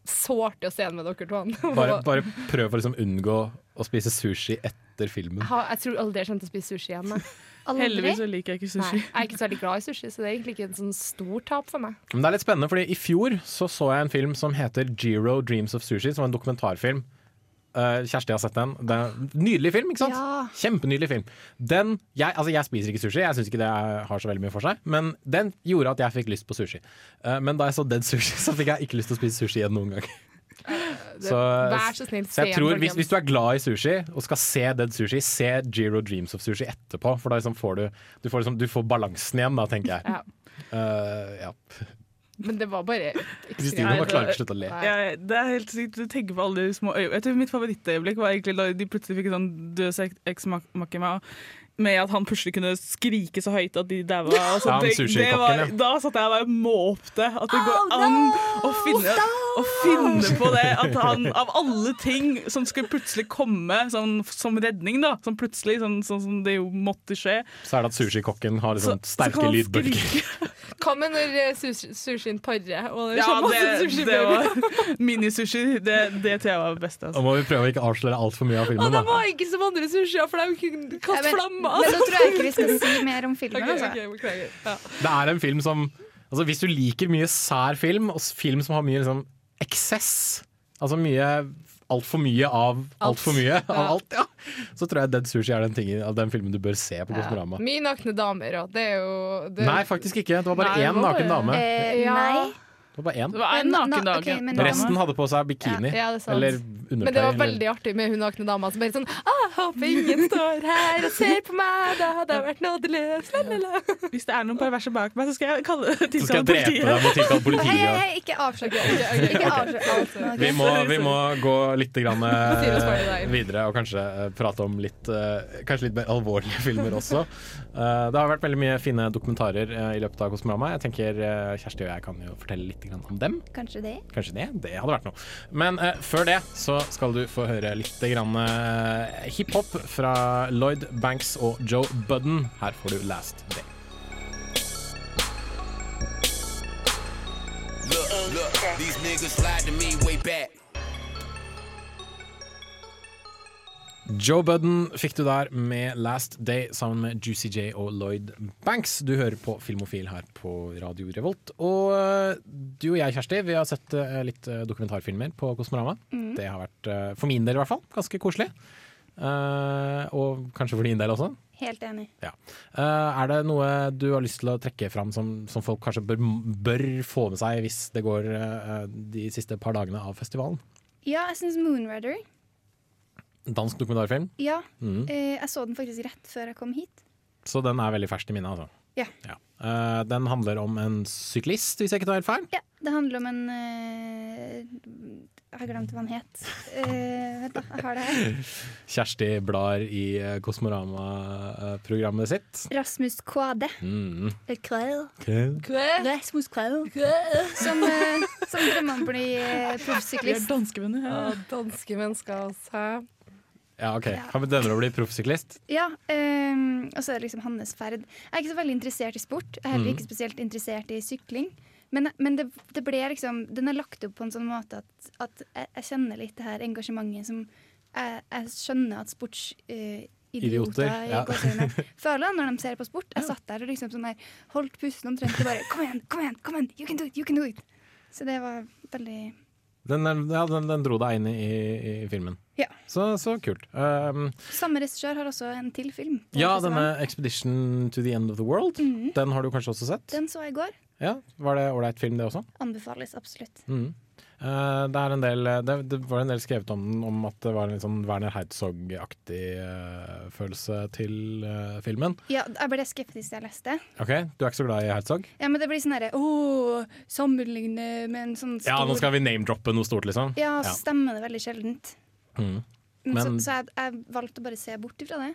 sårt å se den med dere to. Bare, bare prøv å liksom unngå å spise sushi etter filmen. Jeg jeg tror aldri jeg kommer til å spise sushi igjen. Aldri? Heldigvis liker jeg ikke sushi. Nei, jeg er ikke så veldig glad i sushi, så det er egentlig ikke et sånn stort tap for meg. Men det er litt spennende, fordi i fjor så, så jeg en film som heter Giro Dreams of Sushi, som var en dokumentarfilm. Eh, Kjersti har sett den. Er nydelig film, ikke sant? Ja. Kjempenydelig film. Den, jeg, altså jeg spiser ikke sushi, jeg syns ikke det har så veldig mye for seg, men den gjorde at jeg fikk lyst på sushi. Eh, men da jeg så Dead Sushi, så fikk jeg ikke lyst til å spise sushi igjen noen gang. Det, Så, vær så snill, så jeg tror hvis, hvis du er glad i sushi og skal se Dead Sushi, se Giro Dreams of Sushi etterpå. For da liksom får du, du, får liksom, du får balansen igjen, da, tenker jeg. Ja. Uh, ja. Men det var bare Kristine var det- ikke å slutte å le. Ja, det er helt sykt. Du tenker på alle de små øyeblikk. Jeg tror Mitt favorittøyeblikk var egentlig da de plutselig fikk sånn død eks-makima med at han plutselig kunne skrike så høyt at de daua. Altså, Ja, det- det var- Da satt jeg og bare måpte. At det går an å finne, å finne på det. At han av alle ting som skulle plutselig komme sånn, som redning, da, som plutselig, sånn, sånn som det jo måtte skje Så er det at sushikokken har liksom Så- sterke så lydbølger. Hva med når eh, sushi, sushien parer? Og det, Ja, masse det, sushi det var Minisushi. Det, det tror jeg var det beste. Altså. Altså. må vi prøve å ikke avsløre altfor mye av Og filmen. det Da. var ikke som andre sushier, for de kunne ikke kaste men, flammer. men nå tror jeg ikke vi skal si mer om filmen. Okay, altså. okay. Ja. Det er en film som altså Hvis du liker mye sær film, og film som har mye liksom, eksess, altså mye altfor mye av altfor mye av Ja. alt, ja, så tror jeg Dead Sushi er den, tingen, den filmen du bør se på Kosmorama. Mye nakne damer, og det er jo det, Nei, faktisk ikke. Det var bare Nei, én naken dame. Eh, Ja. Nei. Det var én. Det var en naken na- dag. ok, men- Resten hadde på seg bikini. Ja, det eller undertøy. Men det var eller- veldig artig med hun nakne dama som bare sånn ah, 'Håper ingen står her og ser på meg, da hadde jeg vært nådeløs'. La, la, la. Hvis det er noen perverse bak meg, så skal jeg kalle, Så skal tilkalle jeg drepe politiet. deg mot tilkalle politiet. hei, hei, ikke avslag Ikke avslør okay. Vi vi må gå litt grann, eh, videre og kanskje eh, prate om litt, eh, kanskje litt mer alvorlige filmer også. Eh, det har vært veldig mye fine dokumentarer i løpet av Kosmorama. Jeg tenker Kjersti og jeg kan jo fortelle litt grann om dem. Kanskje det. Kanskje det? Det hadde vært noe. Men uh, før det så skal du få høre litt grann, eh, hiphop fra Lloyd Banks og Joe Budden. Her får du Last Day. Look, look, these niggas lied to me way back. Joe Budden fikk du der med Last Day sammen med Juicy J og Lloyd Banks. Du hører på Filmofil her på Radio Revolt. Og eh, du og jeg, Kjersti, vi har sett eh, litt eh, dokumentarfilmer på Kosmorama. Mm. Det har vært, for min del i hvert fall, ganske koselig. Og kanskje for din del også. Helt enig. Ja. Er det noe du har lyst til å trekke fram som, som folk kanskje bør, bør få med seg hvis det går de siste par dagene av festivalen? Ja, jeg syns Moonrider. Dansk dokumentarfilm. Ja. Mm. Eh, jeg så den faktisk rett før jeg kom hit. Så den er veldig fersk i minnet, altså. Ja. Eh, den handler om en syklist, hvis jeg ikke tar helt feil. Ja, Det handler om en eh, Jeg har glemt hva han het. Eh, vent, da. Jeg har det her. Kjersti blar i Kosmorama-programmet sitt. Rasmus Kvade. Mm. Rasmus Kvade. Som, eh, som drømmer om å bli proffsyklist. Danskevenner Ja, danske mennesker, ha Ja, ok. Han bedømmer å bli proffsyklist. Ja, Um, og så er det liksom hans ferd. Jeg er ikke så veldig interessert i sport. Jeg er heller ikke spesielt interessert i sykling. Men, men det, det ble liksom Den er lagt opp på en sånn måte at, at jeg, jeg kjenner litt det her engasjementet som jeg, jeg skjønner at sportsidioter Idioter, i ja. føler når de ser på sport. Jeg satt der og liksom sånn der holdt pusten omtrent og bare Kom igjen, kom igjen! kom igjen, You can do it! You can do it! Så det var veldig Den, ja, den, den dro deg inn i, i, filmen. Ja. Så, så kult. Um, Samme regissør har også en til film. ja, denne 'Expedition to the End of the World', Mm. den har du kanskje også sett? Den så jeg i går. Ja, Var det ålreit film, det også? Anbefales absolutt. Mhm. Eh, det, er en del, det, det var en del skrevet om den, om at det var en litt sånn Werner Herzog-aktig uh, følelse til uh, filmen. Ja, jeg ble skeptisk da jeg leste. Ok, Du er ikke så glad i Herzog? Ja, men det blir sånn herre Å, sammenligne med en sånn stor Ja, nå skal vi name-droppe noe stort, liksom. Ja, så stemmer det veldig sjeldent. Mm. Men, så, så jeg, jeg valgte å bare se bort ifra det.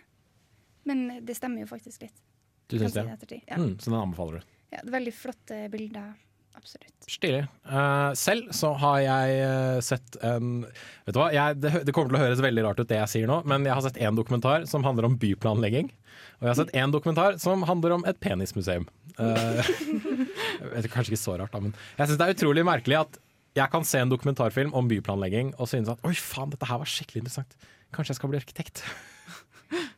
Men det stemmer jo faktisk litt. du syns si det? det ja. mm, så den anbefaler du. Ja, det er veldig flotte bilder. Absolutt. Stilig. Uh, selv så har jeg eh, sett en Vet du hva, jeg, det, det kommer til å høres veldig rart ut det jeg sier nå, men jeg har sett én dokumentar som handler om byplanlegging. Og jeg har sett én dokumentar som handler om et penismuseum. Uh, vet, kanskje ikke så rart, da, men jeg syns det er utrolig merkelig at jeg kan se en dokumentarfilm om byplanlegging og synes at oi faen, dette her var skikkelig interessant. Kanskje jeg skal bli arkitekt.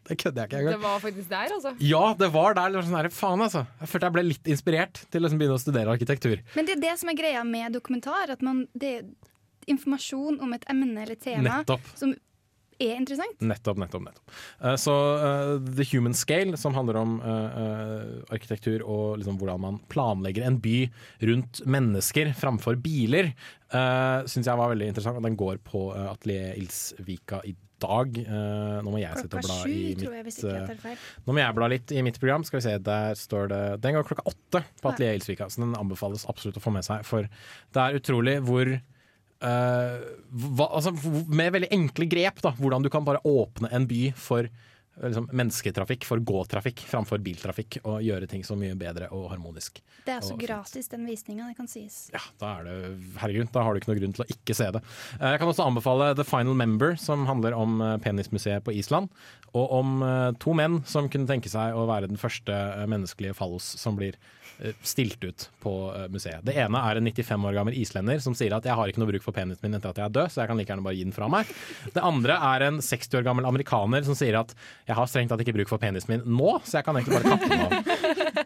Det kødder jeg ikke engang. Det var faktisk der, altså. Ja, det var der. Det var sånn her, faen altså. Jeg følte jeg ble litt inspirert til å liksom begynne å studere arkitektur. Men det er det som er greia med dokumentar. At man, det er informasjon om et emne eller tema Nettopp. som er interessant. Nettopp, nettopp. nettopp. Eh, så uh, The Human Scale, som handler om eh, eh, arkitektur og liksom hvordan man planlegger en by rundt mennesker framfor biler, uh, syns jeg var veldig interessant. Og den går på uh, Atelier Ilsvika i dag. Uh, nå må jeg sitte og Klokka bla sju, i tror jeg, hvis mitt ikke jeg eh, tar feil. Nå må jeg bla litt i mitt program. Skal vi se, Der står det Den går klokka åtte på Atelier Ilsvika, så den anbefales absolutt å få med seg. For det er utrolig hvor uh, hva, altså, Med veldig enkle grep, da, hvordan du kan bare åpne en by for liksom, mennesketrafikk, for gåtrafikk framfor biltrafikk, og gjøre ting så mye bedre og harmonisk. Det er altså Og- gratis, den visninga. Det kan sies. ja, da er det Herregud, da har du ikke noe grunn til å ikke se det. Eh, Jeg kan også anbefale The Final Member, som handler om eh, penismuseet på Island. Og om eh, to menn som kunne tenke seg å være den første eh, menneskelige fallos som blir eh, stilt ut på eh, museet. Det ene er en 95 år gammel islender som sier at 'jeg har ikke noe bruk for penisen min etter at jeg er død, så jeg kan like gjerne bare gi den fra meg'. Det andre er en 60 år gammel amerikaner som sier at 'jeg har strengt tatt ikke bruk for penisen min nå, så jeg kan egentlig bare kappe den av'.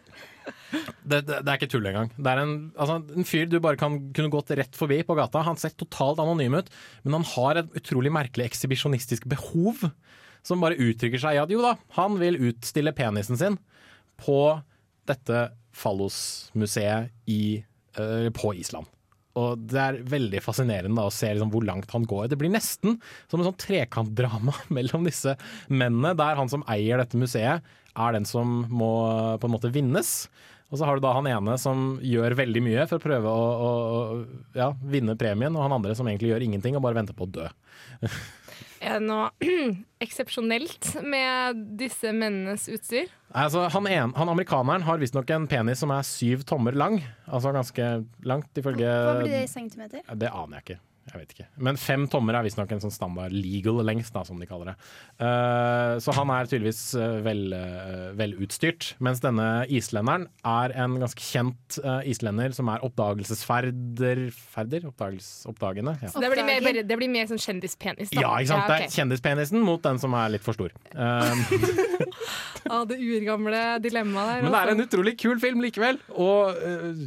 Det, det, det er ikke tull engang. Det er en, altså, en fyr du bare kan kunne gått rett forbi på gata. Han ser totalt anonym ut, men han har et utrolig merkelig ekshibisjonistisk behov. Som bare uttrykker seg i at jo da, han vil utstille penisen sin på dette fallosmuseet i, eh, på Island. Og det er veldig fascinerende da, å se liksom, hvor langt han går. Det blir nesten som en sånn trekantdrama mellom disse mennene, der han som eier dette museet, er den som må på en måte vinnes. Og så har du da han ene som gjør veldig mye for å prøve å, å, å ja, vinne premien, og han andre som egentlig gjør ingenting og bare venter på å dø. Er det noe eksepsjonelt med disse mennenes utstyr? Altså, han, en, han amerikaneren har visstnok en penis som er syv tommer lang. Altså ganske langt, ifølge Hva blir det i centimeter? Det aner jeg ikke. Jeg vet ikke. Men fem tommer er visstnok en sånn standard legal lengst, da, som de kaller det. Uh, så han er tydeligvis uh, vel, eh, velutstyrt. Mens denne islenderen er en ganske kjent uh, islender som er oppdagelsesferder Ferder? Oppdagels, oppdagende? Ja. Så det blir mer, bare, det blir mer sånn kjendispenis, da. ja, ikke sant. Ja, Det er kjendispenisen mot den som er litt for stor. Um. Ah, det urgamle dilemmaet der. Men det er en altså. utrolig kul film likevel. Og øh,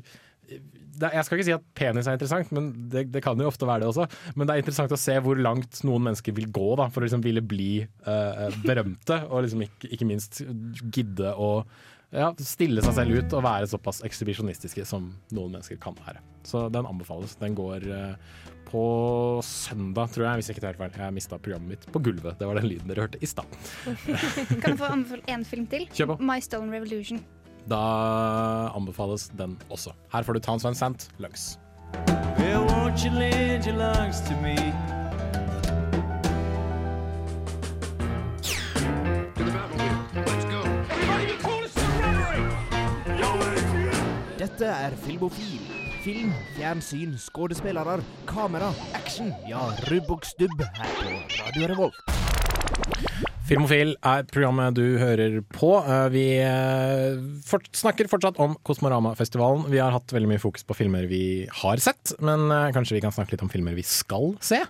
det, jeg skal ikke si at penis er interessant, men det, det kan jo ofte være det også. Men det er interessant å se hvor langt noen mennesker vil gå da, for å liksom ville bli uh, berømte. Og liksom ikke, ikke minst gidde å ja, stille seg selv ut og være såpass ekshibisjonistiske som noen mennesker kan være. Så den anbefales. Den går uh, på søndag, tror jeg, hvis jeg ikke tar helt feil. Jeg mista programmet mitt på gulvet. Det var den lyden dere hørte i stad. Kan jeg få anbefale én film til? Kjør på. My Stone Revolution. Da anbefales den også. Her får du Towns Van Sant, Lungs. Well, won't you lend your lungs to me? Dette er Filmofil. Film, fjernsyn, skuespillere, kamera, action. Ja, rubb og stubb her på Radio Revolt. Filmofil er programmet du hører på. Eh, Vi eh, snakker fortsatt om Kosmoramafestivalen. Vi har hatt veldig mye fokus på filmer vi har sett, men eh, kanskje vi kan snakke litt om filmer vi skal se.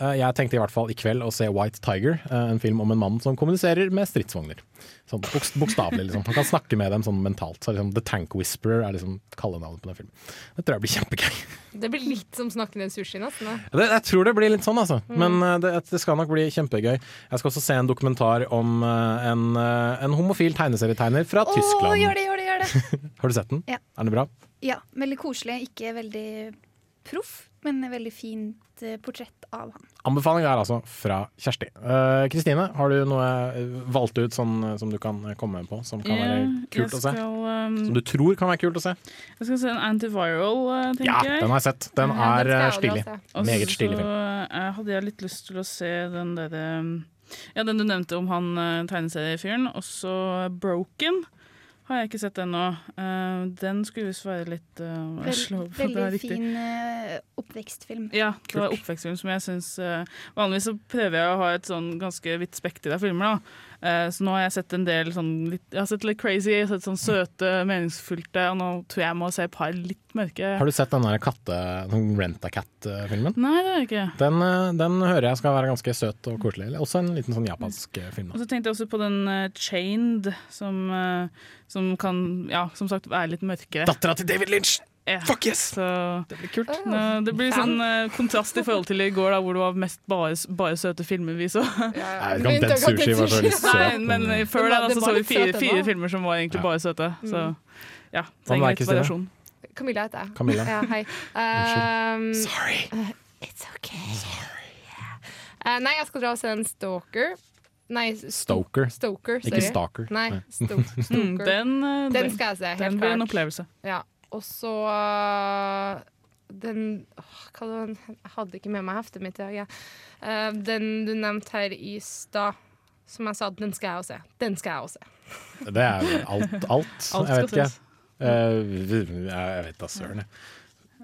Jeg tenkte i hvert fall i kveld å se White Tiger, en film om en mann som kommuniserer med stridsvogner. Sånn bokst- bokstavelig, liksom. Han kan snakke med dem sånn mentalt. Så liksom, The Tank Whisperer er liksom kallenavnet på den filmen. Det tror jeg blir kjempegøy. Det blir litt som snakkende sushi, nesten. Det, jeg tror det blir litt sånn, altså. Mm. Men eh, det, det skal nok bli kjempegøy. Jeg skal også se en dokumentar om eh, en, eh, en homofil tegneserietegner fra oh, Tyskland. gjør det, gjør det, gjør det! Har du sett den? Ja. Er den bra? Ja, veldig koselig. Ikke veldig proff, men et veldig fint eh, portrett av han. Anbefaling er altså fra Kjersti. Kristine, Kristine, har du noe eh, valgt ut sånn eh, som du kan komme på, som kan være kult å se? um, Som du tror kan være kult å se? Jeg skal se en antiviral, uh, tenker Ja, jeg. den har jeg sett. Den Ja, er den eh, stilig. også. Meget stilig Og film. så uh, hadde jeg litt lyst til å se den derre Ja, den du nevnte om han uh, tegneseriefyren. Også Broken. Har jeg ikke sett ennå. Uh, den skulle visst være litt uh, Vel, er veldig fin uh, oppvekstfilm. Ja, det var oppvekstfilm som jeg syns Vanligvis så prøver jeg å ha et sånn ganske vidt spekter av filmer, da. Eh, så nå har jeg sett en del sånn litt Jeg har sett litt crazy, jeg har sett sånn søte, meningsfylte, og nå tror jeg jeg må se et par litt mørke. Har du sett den der katte... Rent-a-cat-filmen? Nei, det har jeg ikke. Den, eh, den hører jeg skal være ganske søt og koselig. Også en liten sånn japansk film. film. Og så tenkte jeg også på den eh, Chained, som, eh, som kan, ja, som sagt, være litt mørkere. Dattera til David Lynch! Fuck yes! Så, det blir kult. det blir sånn uh, kontrast i forhold til i går, da, hvor det var mest bare, bare søte filmer vi så. Ja, ja. Nei, den sushi var så søt. Nei, men men- før Det det da, så, så vi fire, fire filmer som var egentlig bare søte. Så ja, trenger litt Kristine? variasjon. Camilla heter jeg. Camilla. Ja, hei. Um, Sorry. uh, it's okay. Uh, nei, jeg skal dra og se en Stalker. Nei, st Stoker. Stoker, Ikke. Stalker. Nei, sto Mm, Stoker. den, eh, den den- skal jeg se, helt den blir en opplevelse. Ja. Og så uh, den åh, hva var? Jeg hadde ikke med meg heftet mitt i dag. Ja. Uh, den du nevnte her i stad, som jeg sa, den skal jeg også se. Den skal jeg også se. Det er alt. alt. Alt jeg vet ikke. Eh, jeg vet da søren, jeg.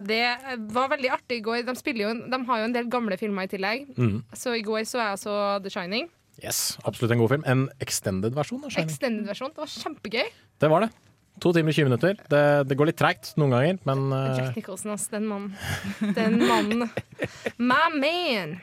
Det var veldig artig i går. De, jo, de har jo en del gamle filmer i tillegg. Mm. Så i går så jeg altså The Shining. Yes, absolutt en god film. En extended versjon av Shining. Extended versjon. Det var kjempegøy. Det var det. To timer og 20 minutter. Det, det går litt treigt noen ganger, men uh... Jack Nicholson, ass. Den mannen. Den mannen. My man.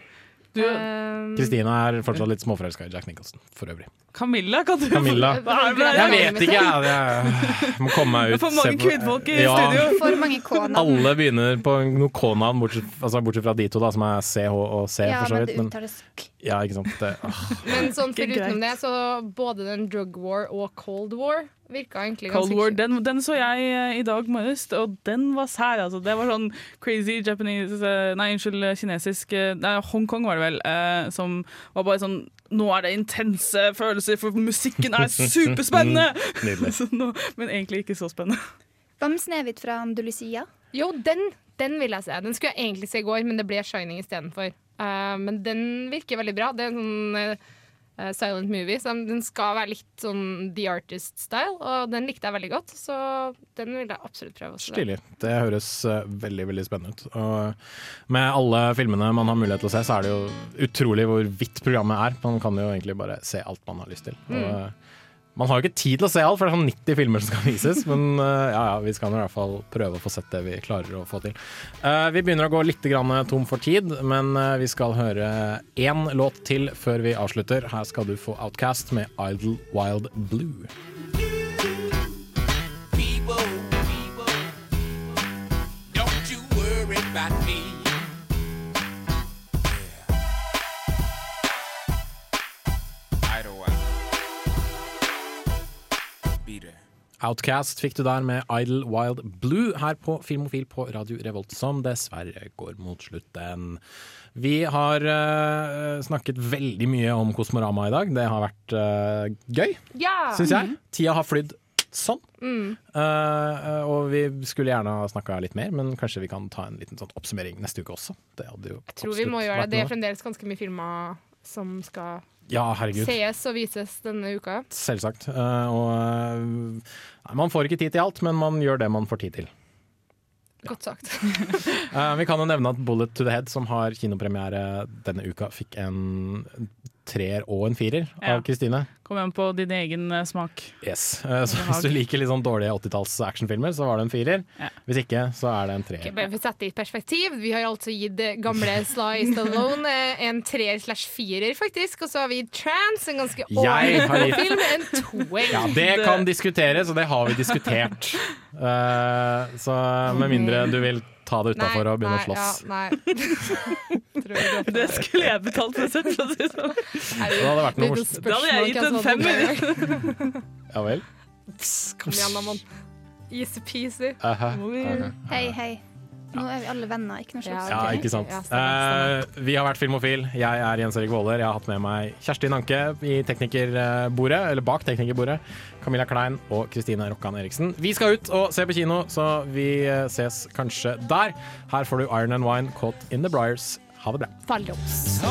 Um, er fortsatt litt småforelska i Jack Nicholson, for øvrig. Camilla, kan du Camilla. Er Jeg vet ikke, jeg. Jeg må komme meg ut. for mange kvinnfolk i studio. For mange K-navn. Alle begynner på noe K-navn, bortsett, altså bortsett fra de to, da, som er CH og C, Ja, for så men vidt. det uttales ja, ikke sant. Det, ah. Men sånn for utenom det, så både den Drug War og Cold War virka egentlig ganske Cold War, den, den så jeg eh, i dag morges, og den var sær. Altså. Det var sånn crazy Japanese eh, Nei, unnskyld, kinesisk eh, Nei, Hongkong var det vel. eh, som var bare sånn Nå er det intense følelser, for musikken er superspennende! Så nå, men egentlig ikke så spennende. Hva med Snehvit fra Andalusia? Jo, den, den vil jeg se. Den skulle jeg egentlig se i går, men det ble Shining istedenfor. Uh, men den virker veldig bra. Det er en sånn eh, silent movie. Så den skal være litt sånn The Artist-style, og den likte jeg veldig godt. Så den vil jeg absolutt prøve. Også Stilig. Det høres eh, veldig veldig spennende ut. Og med alle filmene man har mulighet til å se, så er det jo utrolig hvor vidt programmet er. Man kan jo egentlig bare se alt man har lyst til. Og, Mm. Eh, man har jo ikke tid til å se alt, for det er sånn 90 filmer som skal vises. Men eh, ja, ja, vi skal i hvert fall prøve å få sett det vi klarer å få til. Eh, vi begynner å gå litt grann tom for tid, men eh, vi skal høre én låt til før vi avslutter. Her skal du få Outcast med Idle Wild Blue. Outcast fikk du der med Idle Wild Blue her på Filmofil på Radio Revolt, som dessverre går mot slutten. Vi har uh, snakket veldig mye om Kosmorama i dag. Det har vært uh, gøy, Ja! syns jeg. Tida har flydd sånn. Mm. Uh, og vi skulle gjerne ha snakka litt mer, men kanskje vi kan ta en liten sånn oppsummering neste uke også. Det hadde jo Jeg tror vi må gjøre det. Det er fremdeles ganske mye filmer som skal Ja, herregud. sees og vises denne uka. Selvsagt. Eh, og eh, nei, man får ikke tid til alt, men man gjør det man får tid til. Godt sagt. Eh, vi kan jo nevne at Bullet to the Head, som har kinopremiere denne uka, fikk en treer og en firer Ja. av Kristine. Kom igjen på din egen eh, smak. Yes. Eh, så hvis du liker litt sånn dårlige 80-talls actionfilmer, så var det en firer. Hvis ikke, så er det en treer. Okay, bare for å sette det i perspektiv, vi har altså gitt gamle Sly Stallone eh, en treer slash firer, faktisk. Og så har vi gitt Trans, en ganske Jeg ålreit film, en toer. Ja, det kan diskuteres, og det har vi diskutert. Uh, så med mindre du vil ta det utafor og begynne å slåss. Ja, Det skulle jeg betalt for å sett, for å si det sånn. Det hadde vært noe morsomt. Da hadde jeg gitt en femmer. Ja vel? Kom igjen, da, mann. Easy-peasy. Hei, hei. Nå er vi alle venner, ikke noe slåss. Ja, ikke sant. Eh, vi har vært Filmofil. Jeg er Jens Erik Våler. Jeg har hatt med meg Kjersti Nanke i teknikerbordet, eller bak teknikerbordet. Camilla Klein og Kristine Rokkan Eriksen. Vi skal ut og se på kino, så vi eh, ses kanskje der. Her får du Iron and Wine, Caught in the Briars. Ha det bra. Fallos.